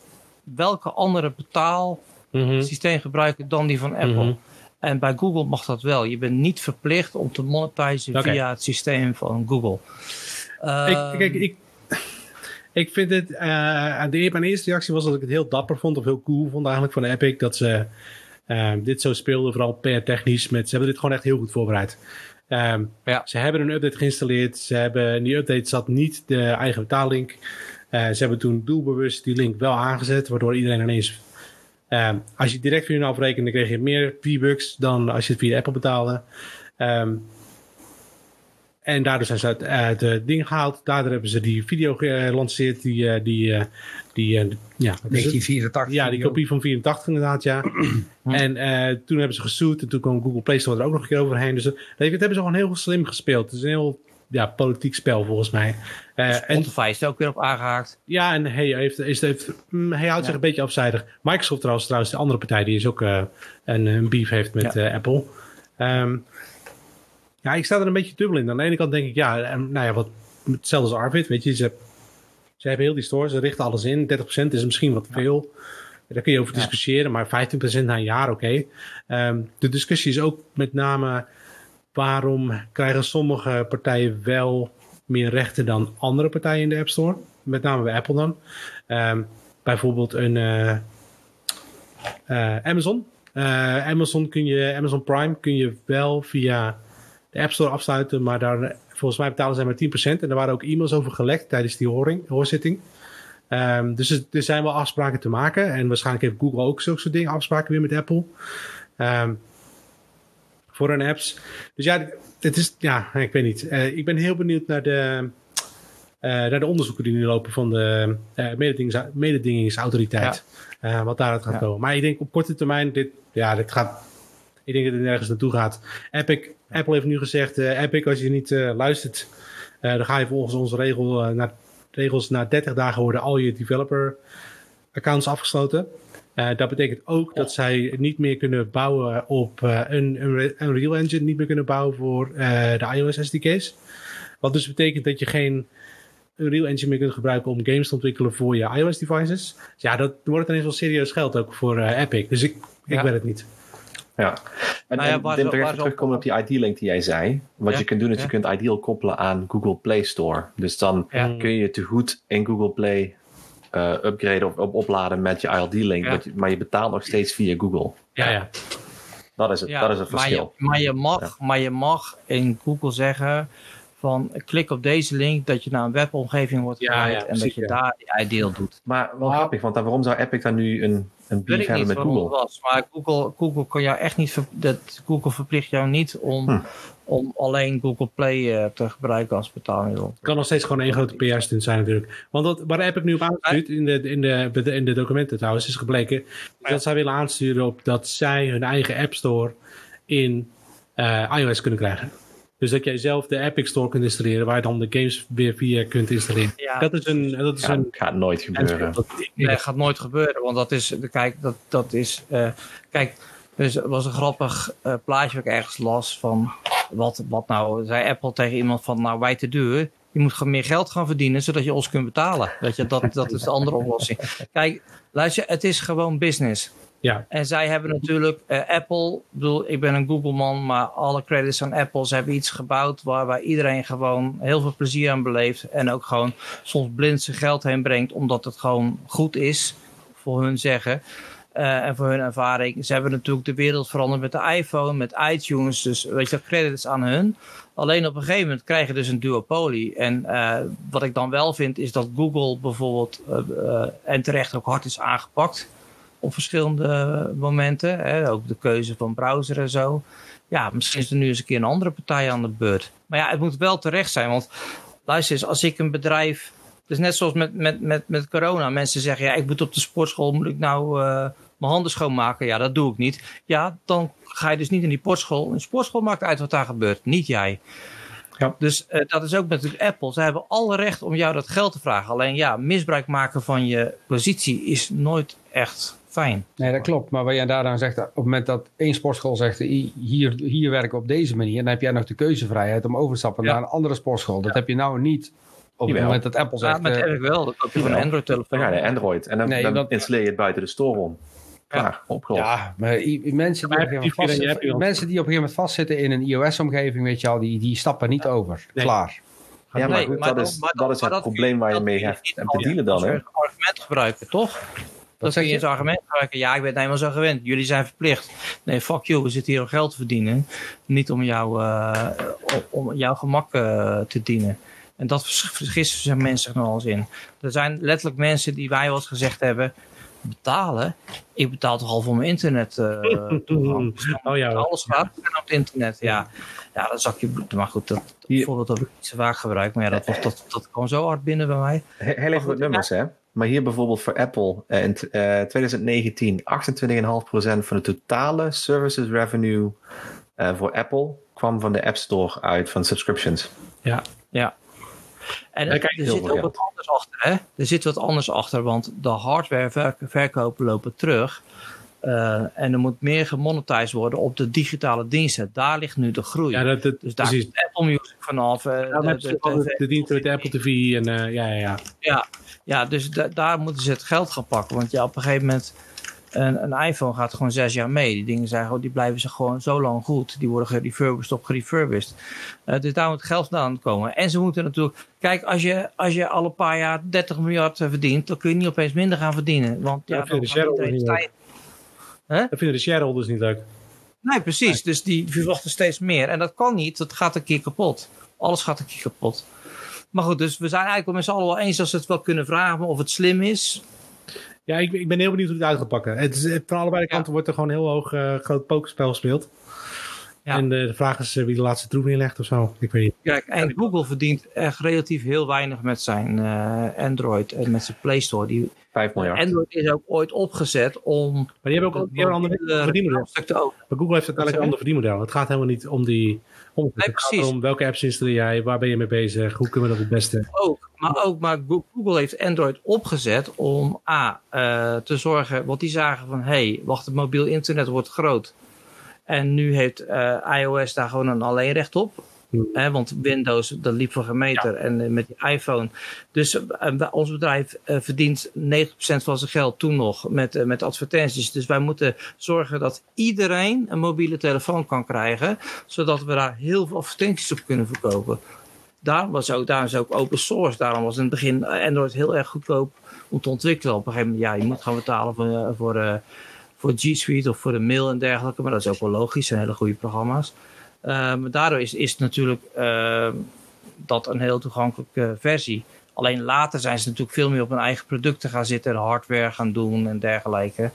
welke andere betaalsysteem Mhm. gebruiken dan die van Apple. Mhm. En bij Google mag dat wel. Je bent niet verplicht om te monetizen via het systeem van Google. ik, kijk, ik, ik vind het... eh, de, mijn eerste reactie was dat ik het heel dapper vond. Of heel cool vond eigenlijk van Epic. Dat ze eh, dit zo speelden. Vooral PR-technisch. Met, ze hebben dit gewoon echt heel goed voorbereid. Ehm, Ja. Ze hebben een update geïnstalleerd. Ze hebben, in die update zat niet de eigen betaallink. Eh, ze hebben toen doelbewust die link wel aangezet. Waardoor iedereen ineens... ehm, als je direct via hun afrekende, kreeg je meer V-Bucks dan als je het via Apple betaalde. Ehm, en daardoor zijn ze uit, uit het ding gehaald. Daardoor hebben ze die video gelanceerd. Die, eh, die, eh, die, eh, ja, wat is het? 1984. ja, die kopie van 84 inderdaad, ja. en eh, toen hebben ze gesued. En toen kwam Google Play Store er ook nog een keer overheen. Dus dat hebben ze gewoon heel slim gespeeld. Het is een heel ja, politiek spel volgens mij. En Spotify is er ook weer op aangehaakt. ja, en hij, heeft, is, heeft, mm, hij houdt zich een beetje afzijdig. Microsoft trouwens, trouwens, de andere partij die is ook eh, een, een beef heeft met eh, Apple. Ehm, ja, ik sta er een beetje dubbel in. Aan de ene kant denk ik, ja, en, nou ja, wat, hetzelfde als Arvid, weet je. Ze, ze hebben heel die store, ze richten alles in. 30% is misschien wat veel. Daar kun je over discussiëren, maar 15% na een jaar, oké. Ehm, de discussie is ook met name waarom krijgen sommige partijen wel meer rechten dan andere partijen in de App Store? Met name bij Apple dan. Ehm, bijvoorbeeld een eh, eh, Amazon. Eh, Amazon kun je, Amazon Prime kun je wel via de App Store afsluiten, maar daar, volgens mij betalen zij maar 10%. En er waren ook e-mails over gelekt tijdens die hoorzitting. Ehm, dus er, zijn wel afspraken te maken. En waarschijnlijk heeft Google ook zulke soort dingen, afspraken weer met Apple. Ehm, voor hun apps. Dus ja, het is, ja, ik weet niet. Eh, ik ben heel benieuwd naar de, eh, naar de onderzoeken die nu lopen van de eh mededingings- mededingingsautoriteit. Eh, wat daaruit gaat Ja. komen. Maar ik denk op korte termijn, dit, ja, dit gaat. Ik denk dat het nergens naartoe gaat. Epic, Apple heeft nu gezegd: Epic, als je niet luistert, dan ga je volgens onze regel, na, regels na 30 dagen worden al je developer accounts afgesloten. Eh, dat betekent ook dat zij niet meer kunnen bouwen op eh, een, een Unreal Engine, niet meer kunnen bouwen voor eh, de iOS SDK's. Wat dus betekent dat je geen Unreal Engine meer kunt gebruiken om games te ontwikkelen voor je iOS devices. Dus ja, dat wordt ineens wel serieus geld ook voor eh, Epic. Dus ik, ik Ja. weet het niet. Ja. En, Nou ja, en waar ze terugkomen op- op die ID-link die jij zei. Wat Ja, je kunt doen is ja. je kunt Ideal koppelen aan Google Play Store. Dus dan Ja. kun je te goed in Google Play eh, upgraden of op, opladen met je ID-link. Ja. Maar je betaalt nog steeds via Google. Ja, ja. Dat is het, Ja, dat is het maar verschil. je, maar, je mag, maar je mag in Google zeggen van klik op deze link dat je naar een webomgeving wordt Ja, geleid ja, en dat je ja. daar die ideal doet. Maar wel grappig, want dan, waarom zou Epic dan nu een, een Weet beef ik hebben niet met Google? was, maar Google, Google kan jou echt niet, ver- dat Google verplicht jou niet om, Hm. Om alleen Google Play eh, te gebruiken als betaalmiddel. Het kan nog steeds gewoon één grote PR-stunt zijn natuurlijk. Want wat, waar Epic nu op aanstuurt, in de, in, de, in de documenten trouwens, is gebleken dat zij willen aansturen op dat zij hun eigen App Store in eh, iOS kunnen krijgen. Dus dat jij zelf de Epic Store kunt installeren, waar je dan de games weer via kunt installeren. Ja, dat is een... Dat is Ja, een gaat nooit gebeuren. dat- Nee, dat gaat nooit gebeuren, want dat is, kijk, dat, dat is, eh, kijk, dus er was een grappig eh, plaatje wat ik ergens las van, wat, wat nou, zei Apple tegen iemand van, nou wij te duur, je moet gewoon meer geld gaan verdienen, zodat je ons kunt betalen. Weet je, dat, dat is de andere oplossing. Kijk, luister, het is gewoon business. Ja. En zij hebben natuurlijk eh, Apple. Ik bedoel, ik ben een Google-man, maar alle credits aan Apple. Ze hebben iets gebouwd waarbij iedereen gewoon heel veel plezier aan beleeft. En ook gewoon soms blind zijn geld heen brengt, omdat het gewoon goed is, voor hun zeggen. Eh, en voor hun ervaring. Ze hebben natuurlijk de wereld veranderd met de iPhone, met iTunes. Dus weet je, credits aan hun. Alleen op een gegeven moment krijg je dus een duopolie. En eh, wat ik dan wel vind, is dat Google bijvoorbeeld, eh, en terecht ook hard is aangepakt op verschillende momenten. Hè? Ook de keuze van browser en zo. Ja, misschien is er nu eens een keer een andere partij aan de beurt. Maar ja, het moet wel terecht zijn. Want luister eens, als ik een bedrijf... Dus net zoals met, met, met, met corona. Mensen zeggen, ja, ik moet op de sportschool... moet ik nou mijn handen schoonmaken? Ja, dat doe ik niet. Ja, dan ga je dus niet in die sportschool. Een sportschool maakt uit wat daar gebeurt. Niet jij. Ja. Dus eh, dat is ook natuurlijk Apple. Ze hebben alle recht om jou dat geld te vragen. Alleen ja, misbruik maken van je positie is nooit echt fijn. Nee, dat klopt. Maar wat jij daar dan zegt, op het moment dat één sportschool zegt, "I- hier, hier werken op deze manier, dan heb jij nog de keuzevrijheid om over te stappen Ja. naar een andere sportschool. Dat heb je nou niet op het moment dat Apple Ja, zegt, maar dat eh, heb ik wel. Dat koop je van een. Android-telefoon. Naar Android en dan, Nee, dan dat- installeer je het buiten de store om. Klaar, opgelost. ja, maar mensen die, Maar op een gegeven moment die- heb je vast- dan- mensen die op een gegeven moment vastzitten in een iOS-omgeving, weet je al, die, die stappen niet over. Nee. Klaar. Ja, maar Nee, goed, maar dat dan- is, dat is maar het dat- probleem waar je mee hebt te dealen dan. Hè? een argument gebruiken, toch? Dat zeg kun je als argument gebruiken. Ja, ik ben het helemaal zo gewend. Jullie zijn verplicht. Nee, fuck you. We zitten hier om geld te verdienen. Niet om, jou, eh, om jouw gemak eh, te dienen. En dat vergissen zijn mensen zich nog eens in. Er zijn letterlijk mensen die wij wel eens gezegd hebben... Betalen? Ik betaal toch al voor mijn internet eh, Oh ja, alles gaat op het internet. Ja, ja dan zak je bloed. Maar goed, dat voorbeeld heb ik niet zo vaak gebruikt. Maar ja, dat, was, dat, dat kwam zo hard binnen bij mij. He- Heel even wat nummers, hè. Maar hier bijvoorbeeld voor Apple eh, in t- eh, 2019 28,5% van de totale services revenue eh, voor Apple kwam van de App Store uit van subscriptions. ja. Ja. En er, er zit ook wat anders achter, hè? Er zit wat anders achter, want de hardwareverkopen lopen terug. Eh, en er moet meer gemonetized worden op de digitale diensten. Daar ligt nu de groei. ja dat, dat, dus daar precies. komt Apple Music vanaf. eh, Ja, de- de- diensten met Apple TV en eh, ja, ja, ja. ja, ja, dus da- daar moeten ze het geld gaan pakken. Want ja, op een gegeven moment, een, een iPhone gaat gewoon zes jaar mee. Die dingen zijn gewoon, die blijven ze gewoon zo lang goed. Die worden gerefurbished op gerefurbished. Eh, dus daar moet geld vandaan komen. En ze moeten natuurlijk, kijk, als je, als je al een paar jaar 30 miljard eh, verdient, dan kun je niet opeens minder gaan verdienen. Want ja, Ja, dan vind de shareholders niet. Dat vinden de shareholders niet leuk. Nee, precies. Dus die verwachten steeds meer. En dat kan niet. Dat gaat een keer kapot. Alles gaat een keer kapot. Maar goed, dus we zijn eigenlijk wel met z'n allen wel eens dat ze het wel kunnen vragen. Maar of het slim is, Ja, ik, ik ben heel benieuwd hoe het uit gaat pakken. Het is, van allebei de kanten wordt er gewoon heel hoog eh, groot pokerspel gespeeld. Ja. En eh, de vraag is eh, wie de laatste troef neerlegt of zo. Ik weet niet. Kijk, en Google verdient echt relatief heel weinig met zijn eh, Android en met zijn Play Store. Die, 5 miljard. Android is ook ooit opgezet om Maar die hebben ook hebben een ander de verdienmodel. Maar Google heeft uiteindelijk een ander verdienmodel. Het gaat helemaal niet om die... Om, Nee, het gaat precies. erom welke apps installeer jij, waar ben je mee bezig, hoe kunnen we dat het beste... Ook, maar ook, maar Go- Google heeft Android opgezet om A, eh, te zorgen, want die zagen van, hé, hey, wacht, het mobiel internet wordt groot. En nu heeft eh, iOS daar gewoon een alleenrecht op. Hmm. Hè, want Windows, dat liep voor geen meter. En eh, met die iPhone. Dus eh, wij- ons bedrijf eh, verdient 90% van zijn geld toen nog met, eh, met advertenties. Dus wij moeten zorgen dat iedereen een mobiele telefoon kan krijgen. Zodat we daar heel veel advertenties op kunnen verkopen. Daarom was ook, daarom is ook open source. Daarom was in het begin Android heel erg goedkoop om te ontwikkelen. Op een gegeven moment, ja, je moet gaan betalen voor, eh, voor, eh, voor G Suite of voor de mail en dergelijke. Maar dat is ook wel logisch, zijn hele goede programma's. Eh, maar daardoor is, is natuurlijk eh, dat een heel toegankelijke versie. Alleen later zijn ze natuurlijk veel meer op hun eigen producten gaan zitten en hardware gaan doen en dergelijke.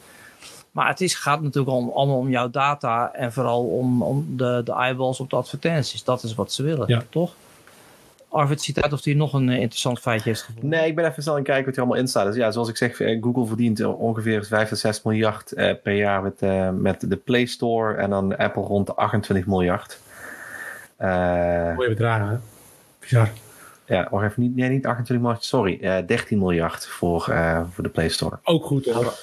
Maar het is, gaat natuurlijk om, allemaal om jouw data en vooral om, om de, de eyeballs op de advertenties. Dat is wat ze willen, Ja. toch? Arvid ziet uit of hij nog een eh, interessant feitje heeft gevonden. Nee, ik ben even snel aan het kijken wat er allemaal in staat. Dus ja, zoals ik zeg, eh, Google verdient ongeveer 5 tot 6 miljard eh, per jaar met, eh, met de Play Store. En dan Apple rond de 28 miljard. Eh, Mooie bedragen, hè? Bizar. ja, wacht even, niet, nee, niet 28 miljard, sorry. eh 13 miljard voor, eh, voor de Play Store. Ook goed, hoor.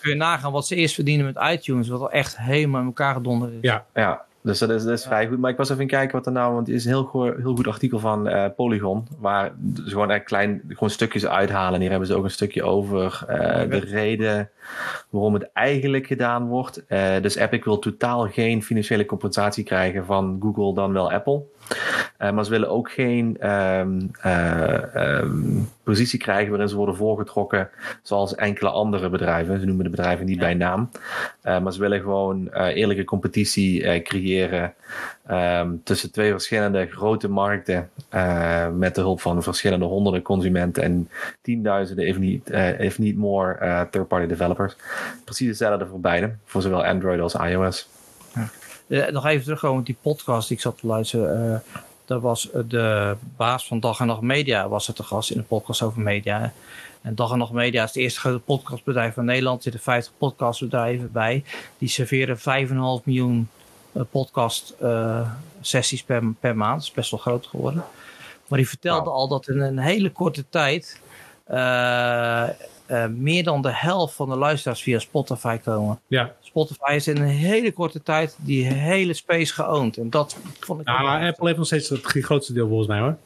Kun je nagaan wat ze eerst verdienen met iTunes, wat al echt helemaal in elkaar gedonderd is. Ja, Ja, dus dat is, dat is vrij goed. Maar ik was even kijken wat er nou, want het is een heel, goor- heel goed artikel van eh, Polygon, waar ze gewoon echt klein, gewoon stukjes uithalen. En hier hebben ze ook een stukje over eh, de reden waarom het eigenlijk gedaan wordt. Eh, dus Epic wil totaal geen financiële compensatie krijgen van Google, dan wel Apple. Eh, maar ze willen ook geen ehm, eh, ehm, positie krijgen waarin ze worden voorgetrokken zoals enkele andere bedrijven. Ze noemen de bedrijven niet bij naam. Eh, maar ze willen gewoon eerlijke competitie creëren ehm, tussen twee verschillende grote markten. met de hulp van verschillende honderden consumenten en tienduizenden, if niet, if niet more, third-party developers. Precies hetzelfde voor beide, voor zowel Android als iOS. Nog even terugkomen op die podcast die ik zat te luisteren. eh daar was eh, de baas van Dag en Nacht Media was het te gast in een podcast over media. En Dag en Nacht Media is het eerste grote podcastbedrijf van Nederland. Er zitten 50 podcastbedrijven bij. Die serveren 5,5 miljoen eh, podcast eh, sessies per, per maand. Dat is best wel groot geworden. Maar die vertelde al dat in een hele korte tijd eh, eh, meer dan de helft van de luisteraars via Spotify komen. Ja, Spotify is in een hele korte tijd die hele space geowned. En dat vond ik... wel- maar Apple heeft nog steeds het grootste deel volgens mij hoor.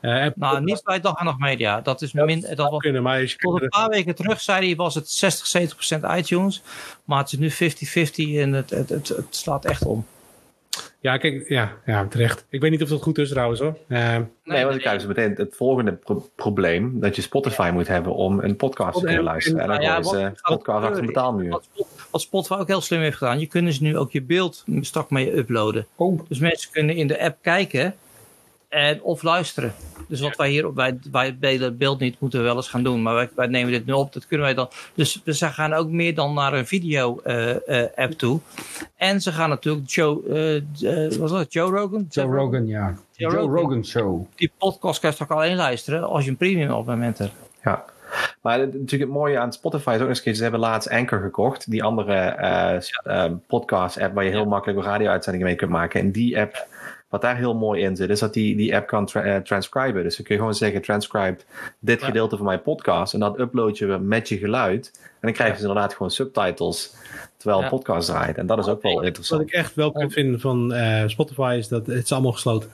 Eh, Apple nou, niet bij Dag en Nacht Media. Dat is dat min, zou dat was, kunnen, maar je tot een paar weken terug zei hij, was het 60, 70 procent iTunes. Maar het is nu 50-50 en het, het, het, het slaat echt om. Ja, kijk, ja, ja, terecht. Ik weet niet of dat goed is trouwens hoor. Eh, Nee, want dan krijgen ze meteen het volgende pro- probleem: dat je Spotify moet hebben om een podcast te kunnen En- luisteren. En dan Nou ja, ze wat gaat podcast achter een betaalmuur. Wat, Spot- wat Spotify ook heel slim heeft gedaan. Je kunt dus nu ook je beeld straks mee uploaden. Oh, Dus mensen kunnen in de app kijken en of luisteren. Dus wat wij hier op wij, wij bij het beeld niet moeten we wel eens gaan doen. Maar wij, wij nemen dit nu op. Dat kunnen wij dan. Dus we ze gaan ook meer dan naar een video eh, eh, app toe. En ze gaan natuurlijk Joe, eh, eh, wat was dat? Joe Rogan? Joe Rogan, ja. Joe Joe Rogan. Rogan Show. Die podcast kan je straks alleen luisteren als je een premium abonnement hebt. Ja. Maar het, natuurlijk het mooie aan Spotify is ook eens ze hebben laatst Anchor gekocht. Die andere podcast app waar je heel makkelijk radio-uitzendingen mee kunt maken. En die app, wat daar heel mooi in zit, is dat die, die app kan tra- eh, transcriben. Dus dan kun je gewoon zeggen, transcribe dit Ja. gedeelte van mijn podcast. En dat upload je met je geluid. En dan krijgen ze inderdaad gewoon subtitles terwijl podcast draait. En dat is ook wel Wat interessant. ik echt wel kan vinden van eh, Spotify is dat het is allemaal gesloten.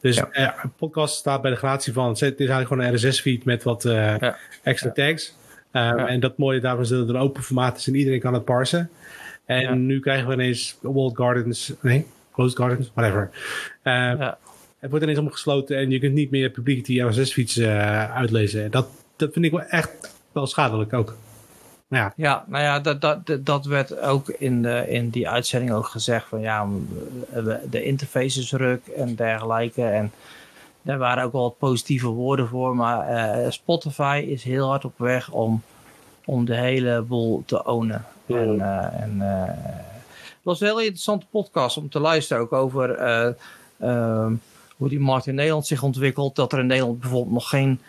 Dus Ja. eh, podcast staat bij de gratie van, het is eigenlijk gewoon een RSS-feed met wat eh, Ja. extra tags. Ja. En dat mooie daarvan is dat het een open formaat is en iedereen kan het parsen. En Ja. nu krijgen we ineens walled gardens, nee, closed gardens, whatever. Eh, Ja. Het wordt ineens allemaal gesloten en je kunt niet meer publiek die RSS-feeds eh, uitlezen. Dat, dat vind ik wel echt wel schadelijk ook. Ja, Ja, nou ja, dat, dat, dat- werd ook in, de, in die uitzending ook gezegd van ja, de interface is ruk en dergelijke. En daar waren ook wel wat positieve woorden voor. Maar eh, Spotify is heel hard op weg om, om de hele boel te ownen. En, en was een heel interessante podcast om te luisteren ook over eh, ehm, hoe die markt in Nederland zich ontwikkelt. Dat er in Nederland bijvoorbeeld nog geen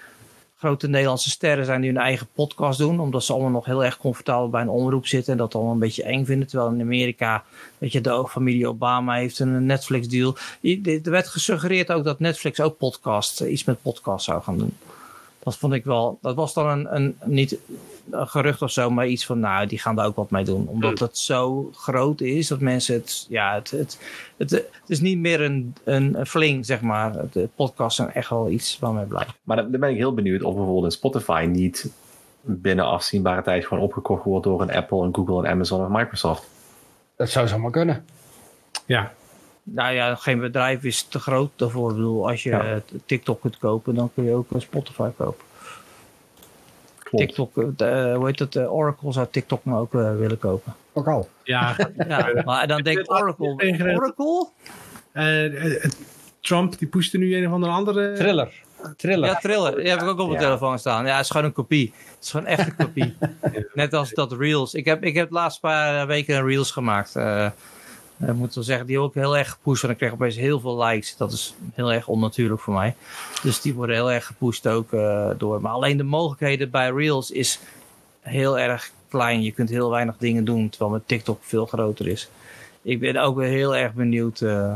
grote Nederlandse sterren zijn die hun eigen podcast doen. Omdat ze allemaal nog heel erg comfortabel bij een omroep zitten. En dat allemaal een beetje eng vinden. Terwijl in Amerika, weet je, de familie Obama heeft een Netflix deal. Er werd gesuggereerd ook dat Netflix ook podcast, eh, iets met podcast zou gaan doen. Dat vond ik wel, dat was dan een, een niet een gerucht of zo, maar iets van, nou, die gaan daar ook wat mee doen. Omdat het zo groot is dat mensen het, ja, het, het, het, het is niet meer een, een, een fling, zeg maar. De podcasts zijn echt wel iets waarmee blijven. Maar dan ben ik heel benieuwd of bijvoorbeeld een Spotify niet binnen afzienbare tijd gewoon opgekocht wordt door een Apple, een Google, een Amazon of Microsoft. Dat zou zomaar kunnen. ja. Nou ja, geen bedrijf is te groot daarvoor. Ik bedoel, als je Ja. TikTok kunt kopen, dan kun je ook Spotify kopen. Klopt. TikTok, eh, de, eh, hoe heet het, eh, Oracle zou TikTok nou ook eh, willen kopen. Ook al. ja Ja, maar dan denkt Oracle, Oracle? Trump die pushte nu een of andere andere. Thriller. Thriller. Ja, Thriller. Die heb ik ook op mijn Ja. telefoon staan. Ja, het is gewoon een kopie. Het is gewoon echt een kopie. Net als dat Reels. Ik heb, ik heb de laatste paar weken een Reels gemaakt. Eh ik moet wel zeggen, die ik heel erg gepusht. Want ik kreeg opeens heel veel likes. Dat is heel erg onnatuurlijk voor mij. Dus die worden heel erg gepusht ook eh, door. Maar alleen de mogelijkheden bij Reels is heel erg klein. Je kunt heel weinig dingen doen. Terwijl met TikTok veel groter is. Ik ben ook weer heel erg benieuwd... eh,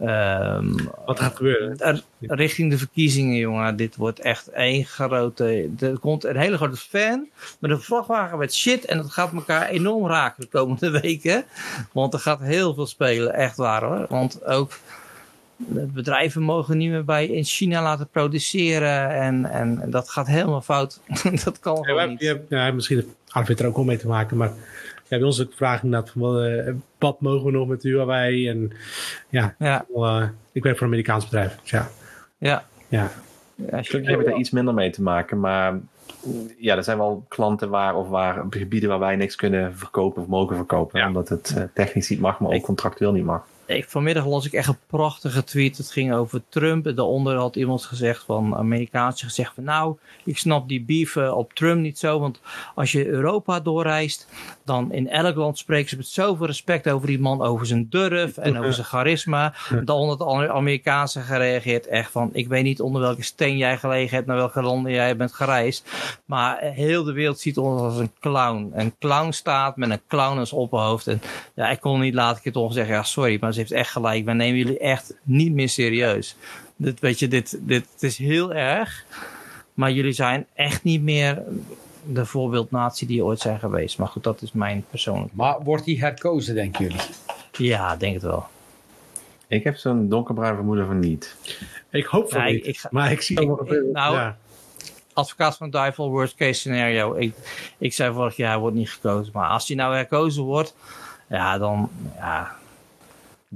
Ehm, Wat gaat gebeuren? richting de verkiezingen, jongen. Dit wordt echt één grote. Er komt een hele grote fan met een vrachtwagen met shit. En dat gaat elkaar enorm raken de komende weken. Want er gaat heel veel spelen, echt waar hoor. Want ook bedrijven mogen niet meer bij in China laten produceren. En, en, dat gaat helemaal fout. dat kan gewoon niet. ja, ja, misschien heeft Arvid er ook wel mee te maken, maar ja, bij ons ook vraag inderdaad van wat, eh, wat mogen we nog met Huawei? En ja, Ja, wel, eh, ik werk voor een Amerikaans bedrijf. Dus ja, ja. ja. Als je- Gelukkig heb ik daar iets minder mee te maken. Maar ja, er zijn wel klanten waar of waar gebieden waar wij niks kunnen verkopen of mogen verkopen. Ja. Omdat het eh, technisch niet mag, maar ook contractueel niet mag. Ik, vanmiddag las ik echt een prachtige tweet. Het ging over Trump. En daaronder had iemand gezegd van Amerikaans gezegd van nou, ik snap die beef op Trump niet zo. Want als je Europa doorreist, dan in elk land spreken ze met zoveel respect over die man, over zijn durf en over zijn charisma. Daaronder had de Amerikaanse gereageerd echt van ik weet niet onder welke steen jij gelegen hebt, naar welke landen jij bent gereisd. Maar heel de wereld ziet ons als een clown. Een clown staat met een clown als opperhoofd. En ja, ik kon niet laten ik het toch zeggen. Ja, sorry, maar heeft echt gelijk. Wij nemen jullie echt niet meer serieus. Dit, weet je, dit, dit het is heel erg. Maar jullie zijn echt niet meer de voorbeeldnatie die je ooit zijn geweest. Maar goed, dat is mijn persoonlijk. Maar wordt hij herkozen, denken jullie? Ja, denk het wel. Ik heb zo'n donkerbruin vermoeden van niet. Ik hoop van niet, ik ga- maar ik zie ik- nou, ja. Advocaat van de duivel, worst case scenario. Ik, ik zei vorig jaar, hij wordt niet gekozen. Maar als hij nou herkozen wordt, ja, dan... Ja,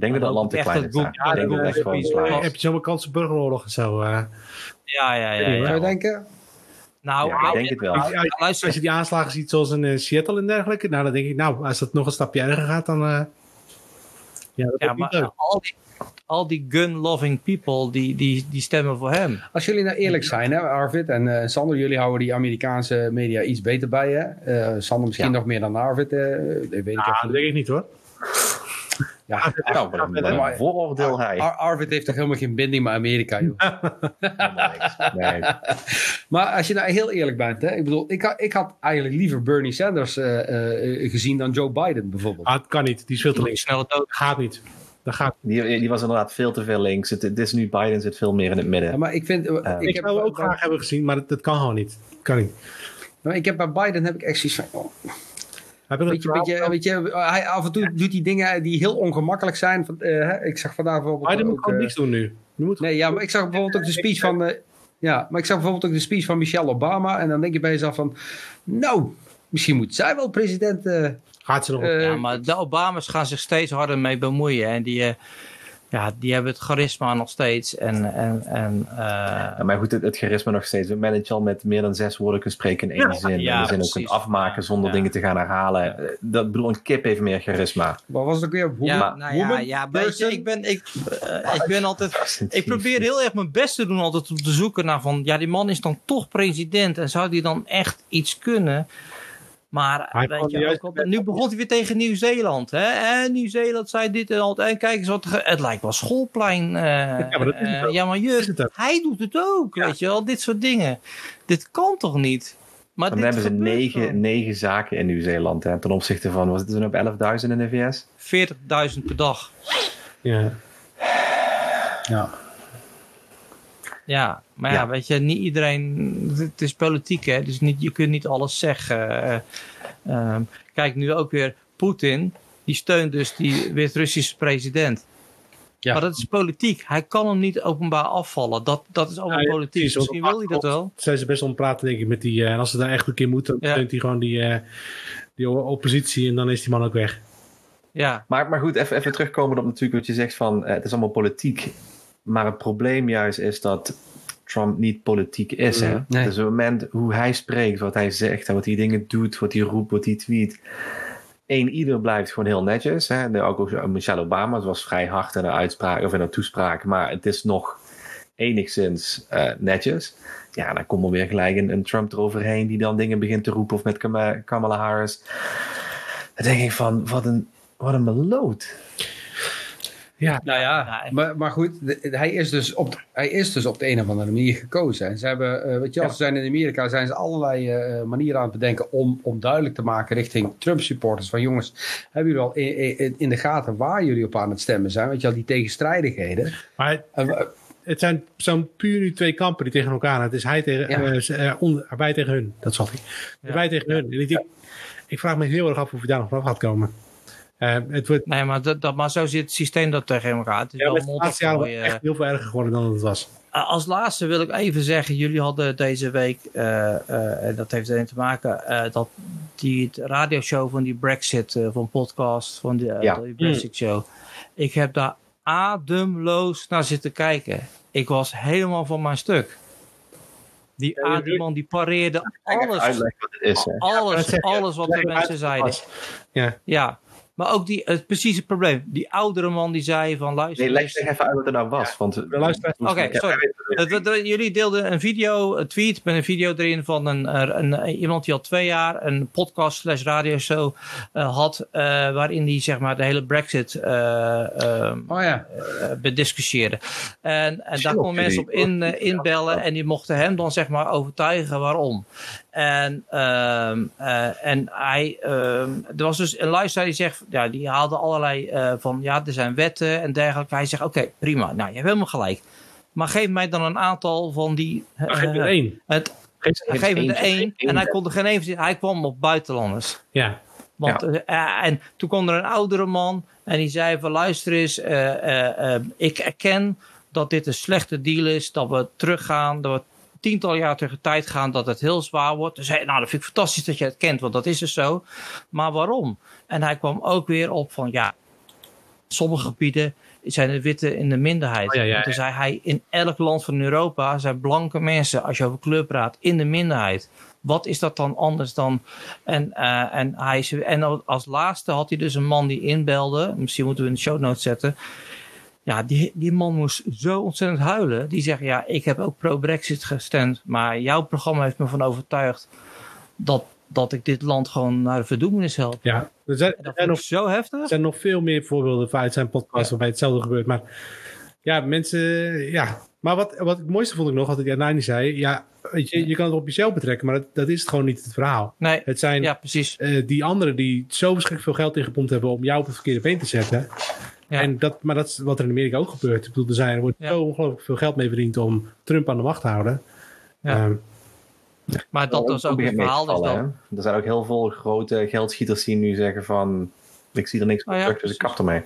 denk dat Dan het land te klein is. dat. Google- Ik denk dat echt gewoon is. heb je zomaar kans op burgeroorlog en zo? eh? ja, ja, ja. Ja, ja. Zou je denken? Nou, Ja, ik denk het wel. Ja, ja, luister, als je die aanslagen ziet zoals in eh, Seattle en dergelijke, nou dan denk ik, nou, als dat nog een stapje erger gaat, dan... eh, ja, dat Ja, maar leuk. al die, al die gun-loving people, die, die, die stemmen voor hem. Als jullie nou eerlijk zijn, hè, Arvid en eh, Sander, jullie houden die Amerikaanse media iets beter bij, hè? Eh, Sander misschien Ja. nog meer dan Arvid, eh, dat weet ik Ah, even dat denk ik niet hoor. Ja, Nou, wat een, wat een maar- vooroordeel hij. Ar- Arvid heeft toch helemaal geen binding met Amerika, joh. Nee. Maar als je nou heel eerlijk bent, hè, ik bedoel, ik, had- ik had eigenlijk liever Bernie Sanders eh, eh, gezien dan Joe Biden bijvoorbeeld. Ah, het kan niet, die is veel te Die links. snelle dood. Gaat niet. Dat gaat. Die, die was inderdaad veel te veel links. Het, het is nu Biden zit veel meer in het midden. Ja, maar ik vind, eh, Ik, heb, zou het ook graag hebben gezien, maar dat, dat kan gewoon niet. Kan niet. maar ik heb bij Biden heb ik echt zoiets van, oh, Heb je weet je, weet je, hij af en toe doet hij dingen die heel ongemakkelijk zijn. Van, eh, hè, ik zag vandaag bijvoorbeeld Biden moet ook, gewoon eh, niks doen nu. Nu moet Nee, ja, maar ik zag bijvoorbeeld ook de speech van. eh, ja, maar ik zag bijvoorbeeld ook de speech van Michelle Obama. En dan denk je bij jezelf van. Nou, misschien moet zij wel president. eh, gaat ze nog. Ja, maar de Obama's gaan zich steeds harder mee bemoeien. En die, eh, ja, die hebben het charisma nog steeds. En, en, en eh, Ja, maar goed, het, het charisma nog steeds. Een manager al met meer dan zes woorden kunt spreken in één Ja. zin. Ja, en de zin ook kunt afmaken zonder Ja. dingen te gaan herhalen. Eh, Dat bedoel, een kip heeft meer charisma. wat was het ook weer? ja, Woman- nou ja, woman ja person? ik ben, ik, eh, ik ben altijd... Ik probeer heel erg mijn best te doen altijd om te zoeken naar van... Ja, die man is dan toch president. En zou die dan echt iets kunnen? Maar Hij weet kan je, juist- ook al- nu begon hij weer tegen Nieuw-Zeeland. Hè? En Nieuw-Zeeland zei dit en dat. En kijk eens wat... er ge- Het lijkt wel schoolplein. eh, Ja, maar dat is het eh, ja, maar je, hij doet het ook. Weet je wel, dit soort dingen. Dit kan toch niet? Maar Dan dit hebben ze negen, zaken in Nieuw-Zeeland. hè, Ten opzichte van, was het er op 11.000 in de VS? 40.000 per dag. Ja. Ja. Ja, maar ja, Ja. weet je, niet iedereen. Het is politiek, hè? Dus niet, je kunt niet alles zeggen. Eh, ehm, kijk, nu ook weer Poetin. Die steunt dus die Wit-Russische president. Ja. Maar dat is politiek. Hij kan hem niet openbaar afvallen. Dat, dat is allemaal Ja, ja, politiek. precies, Misschien wil hij dat wel. Zijn ze best om praten, denk ik, met die. eh, en als ze daar echt een keer moeten, dan Ja. steunt hij gewoon die, eh, die oppositie en dan is die man ook weg. Ja, Maar, maar goed, even, even terugkomen op natuurlijk wat je zegt van, het is allemaal politiek. Maar het probleem juist is dat Trump niet politiek is. Hè? Mm, nee. Dus op het moment hoe hij spreekt, wat hij zegt, en wat hij dingen doet, wat hij roept, wat hij tweet. Eén ieder blijft gewoon heel netjes. Hè? De- Ook Michelle Obama, was vrij hard in haar uitspraak of in haar toespraak, maar het is nog enigszins eh, netjes. Ja, dan komt er weer gelijk een, een Trump eroverheen die dan dingen begint te roepen of met Kama- Kamala Harris. Dan denk ik van, wat een, wat een meloot. Ja, Nou ja, Ja, maar, maar goed, de- hij is, dus op, de- hij is dus op de een of andere manier gekozen. En ze hebben, eh, weet je, Ja. ze zijn in Amerika zijn ze allerlei eh, manieren aan het bedenken om, om duidelijk te maken richting Trump-supporters. Van jongens, hebben jullie al in, in, in de gaten waar jullie op aan het stemmen zijn? Weet je wel, die tegenstrijdigheden. maar het zijn zo'n puur nu twee kampen die tegen elkaar gaan. Het is hij tegen, Ja. eh, ze- onder- wij tegen hun. Dat zat hij. Ja. Wij tegen hun. En ik, ik vraag me heel erg af of hij daar nog vanaf gaat komen. Eh, het wordt, Nee, maar, dat, dat, maar zo zit het systeem dat tegen elkaar. Het is ja, wel de laatste mondopgooi, echt heel veel erger geworden dan het was. Uh, Als laatste wil ik even zeggen, jullie hadden deze week, uh, uh, en dat heeft erin te maken, uh, dat die het radioshow van die Brexit, uh, van podcast, van die, Ja. die Brexit show. Ik heb daar ademloos naar zitten kijken. Ik was helemaal van mijn stuk. Die, Ja, je- A- die man die pareerde alles, het alles, alles wat de mensen zeiden. Ja, Ja, maar ook die, het precieze probleem. Die oudere man die zei van luister. Nee, zeg even uit wat er nou was. Want, de luisteraars- Oké, sorry. Het- jullie deelden een video, een tweet met een video erin van een, een, een- iemand die al twee jaar een podcast slash radio show eh, had, eh, waarin hij zeg maar de hele Brexit eh, ehm, oh ja, eh, bediscussieerde. En, en daar konden mensen op in, eh, inbellen en die mochten hem dan zeg maar overtuigen waarom. En, ehm, eh, en hij, ehm, er was dus een luisteraar die zegt, ja, die haalde allerlei eh, van, ja, er zijn wetten en dergelijke. Hij zegt, oké, prima, nou, je hebt helemaal gelijk. Maar geef mij dan een aantal van die. maar geef eh, het één. het, Geef geeft het één en hij kon er geen één. Hij kwam op buitenlanders. Ja, Want, eh, eh, en toen kwam er een oudere man en die zei van luister eens, eh, eh, eh, ik erken dat dit een slechte deal is, dat we teruggaan, dat we tientallen jaar terug in tijd gaan, dat het heel zwaar wordt. Zei hij, nou dat vind ik fantastisch dat je het kent, want dat is dus zo. Maar waarom? En hij kwam ook weer op van ja, sommige gebieden zijn de witte in de minderheid. Oh, ja, toen zei hij, in elk land van Europa zijn blanke mensen, als je over kleur praat, in de minderheid. Wat is dat dan anders dan? En, eh, en, hij, en als laatste had hij dus een man die inbelde. Misschien moeten we in de show notes zetten. Ja, die, die man moest zo ontzettend huilen. Die zegt, ja, ik heb ook pro-Brexit gestemd. Maar jouw programma heeft me van overtuigd dat, dat ik dit land gewoon naar de verdoemenis help. ja. Er zijn, er dat vond nog zo heftig. Er zijn nog veel meer voorbeelden uit zijn podcast waarbij hetzelfde gebeurt. Maar ja, mensen, ja. Maar wat, wat het mooiste vond ik nog, wat Nani zei. Ja, weet je, je kan het op jezelf betrekken, maar dat, dat is het gewoon niet het verhaal. Nee, Het zijn ja, precies. eh, die anderen die zo verschrikkelijk veel geld ingepompt hebben om jou op het verkeerde been te zetten. Ja. En dat, maar dat is wat er in Amerika ook gebeurt. Ik bedoel, er, zijn, er wordt Ja. zo ongelooflijk veel geld mee verdiend om Trump aan de macht te houden. Ja. Ehm, Maar dat was ook het te verhaal. Dus dan. Er zijn ook heel veel grote geldschieters die nu zeggen van... Ik zie er niks meer Oh ja, terug, dus ik kap ermee.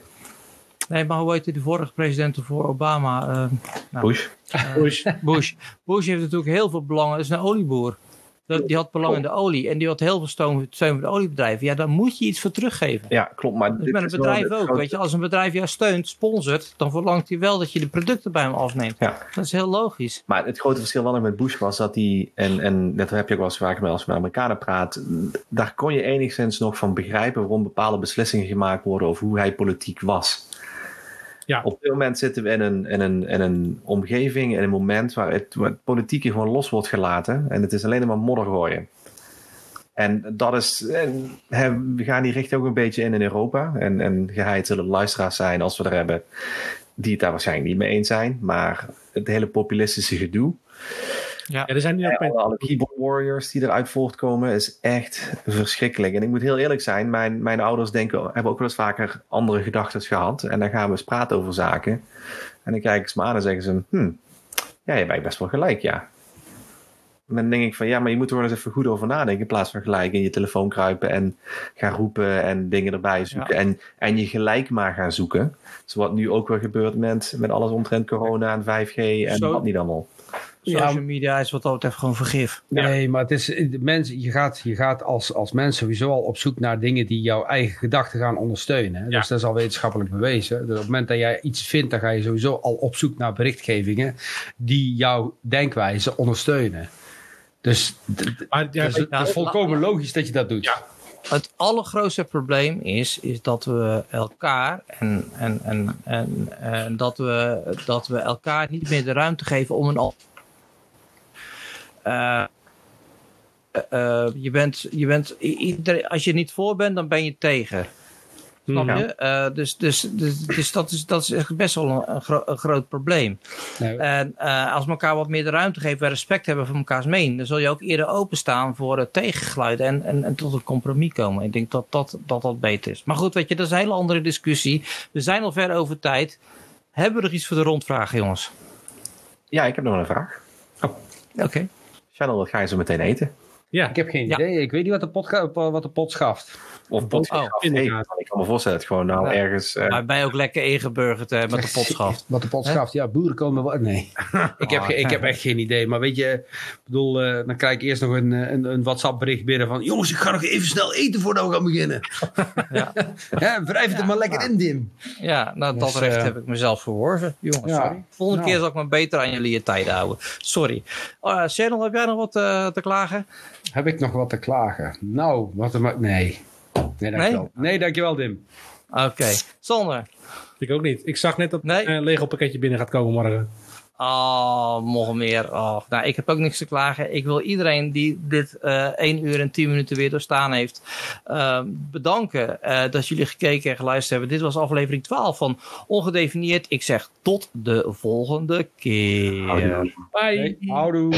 nee, maar hoe heette de vorige president voor Obama? Eh, nou, Bush. Bush. Bush. Bush heeft natuurlijk heel veel belangen. Dat is een olieboer. Die had belang in de olie. En die had heel veel steun, steun voor de oliebedrijven. Ja, daar moet je iets voor teruggeven. Ja, klopt. Maar Dus dit met een bedrijf ook. grote- Weet je, als een bedrijf jou steunt, sponsort, dan verlangt hij wel dat je de producten bij hem afneemt. Ja. Dat is heel logisch. Maar het grote verschil dan ook met Bush was dat hij, en, en dat heb je ook wel eens vaak met als je met Amerikanen praat, daar kon je enigszins nog van begrijpen waarom bepaalde beslissingen gemaakt worden over hoe hij politiek was. Ja. Op dit moment zitten we in een, in een, in een omgeving, in een moment waar het, waar politieke gewoon los wordt gelaten en het is alleen maar modder gooien. En dat is, en, we gaan die richting ook een beetje in in Europa. En, en geheid zullen luisteraars zijn als we er hebben die het daar waarschijnlijk niet mee eens zijn. Maar het hele populistische gedoe. Ja, er zijn nu ook alle, alle keyboard warriors die eruit voortkomen is echt verschrikkelijk. En ik moet heel eerlijk zijn, mijn, mijn ouders denken, hebben ook wel eens vaker andere gedachten gehad. En dan gaan we eens praten over zaken. En dan kijken ze me aan en zeggen ze, hm, ja, je bent best wel gelijk, ja. En dan denk ik van, ja, maar je moet er wel eens even goed over nadenken. In plaats van gelijk in je telefoon kruipen en gaan roepen en dingen erbij zoeken. En, en je gelijk maar gaan zoeken. Zoals nu ook weer gebeurt met, met alles omtrent corona en 5G en Zo- wat niet allemaal. Ja. Social media is wat dat betreft gewoon vergif. Nee, maar het is, de mensen, je gaat, je gaat als, als mens sowieso al op zoek naar dingen die jouw eigen gedachten gaan ondersteunen. hè. Dus dat is al wetenschappelijk bewezen. Dus op het moment dat jij iets vindt, dan ga je sowieso al op zoek naar berichtgevingen die jouw denkwijze ondersteunen. Dus dus het is volkomen logisch dat je dat doet. Ja. Het allergrootste probleem is, is dat we elkaar en, en, en, en, en dat, we, dat we elkaar niet meer de ruimte geven om een Eh, eh, je bent, je bent, als je niet voor bent, dan ben je tegen. Snap Mhm. je? Eh, dus dus, dus, dus dat, is, dat is echt best wel een, een, gro- een groot probleem. Nee, En eh, als we elkaar wat meer de ruimte geven en respect hebben voor mekaars mening, dan zul je ook eerder openstaan voor het tegengeluid en, en, en tot een compromis komen. Ik denk dat dat, dat dat beter is. Maar goed, weet je, dat is een hele andere discussie. We zijn al ver over tijd. Hebben we nog iets voor de rondvraag, jongens? Ja, ik heb nog een vraag. Oké. Channel, wat ga je zo meteen eten? Ja, ik heb geen Ja. idee. Ik weet niet wat de pot, wat de pot schaft. Of pot Oh, inderdaad. Ik kan me voorstellen dat het gewoon nou Ja. ergens... eh, Maar ben je ook lekker ingeburgerd eh, met de potschaft? Wat de pot Hè? schaft. Ja, boeren komen wel. Nee. ik, heb, ge- ik heb echt geen idee. Maar weet je, bedoel, eh, dan krijg ik eerst nog een, een, een WhatsApp bericht binnen van... Jongens, ik ga nog even snel eten voordat we gaan beginnen. Ja. ja, wrijf het er maar lekker in, Dim. Ja, nou dat Dus, recht heb ik mezelf verworven. Jongens, Ja. sorry. Volgende Nou. keer zal ik me beter aan jullie tijden houden. Sorry. Uh, Channel, heb jij nog wat eh, te klagen? Heb ik nog wat te klagen? Nou, wat er maar... Nee. Nee, dankjewel. Nee, dankjewel, Dim. Oké. Sander. ik ook niet. Ik zag net dat Nee. een eh, Lego pakketje binnen gaat komen morgen. Oh, nog meer. Oh, nou, ik heb ook niks te klagen. Ik wil iedereen die dit eh 1 uur en 10 minuten weer doorstaan heeft, eh, bedanken eh, dat jullie gekeken en geluisterd hebben. Dit was aflevering 12 van Ongedefinieerd. Ik zeg tot de volgende keer. Houdoe. Bye. Houdoe.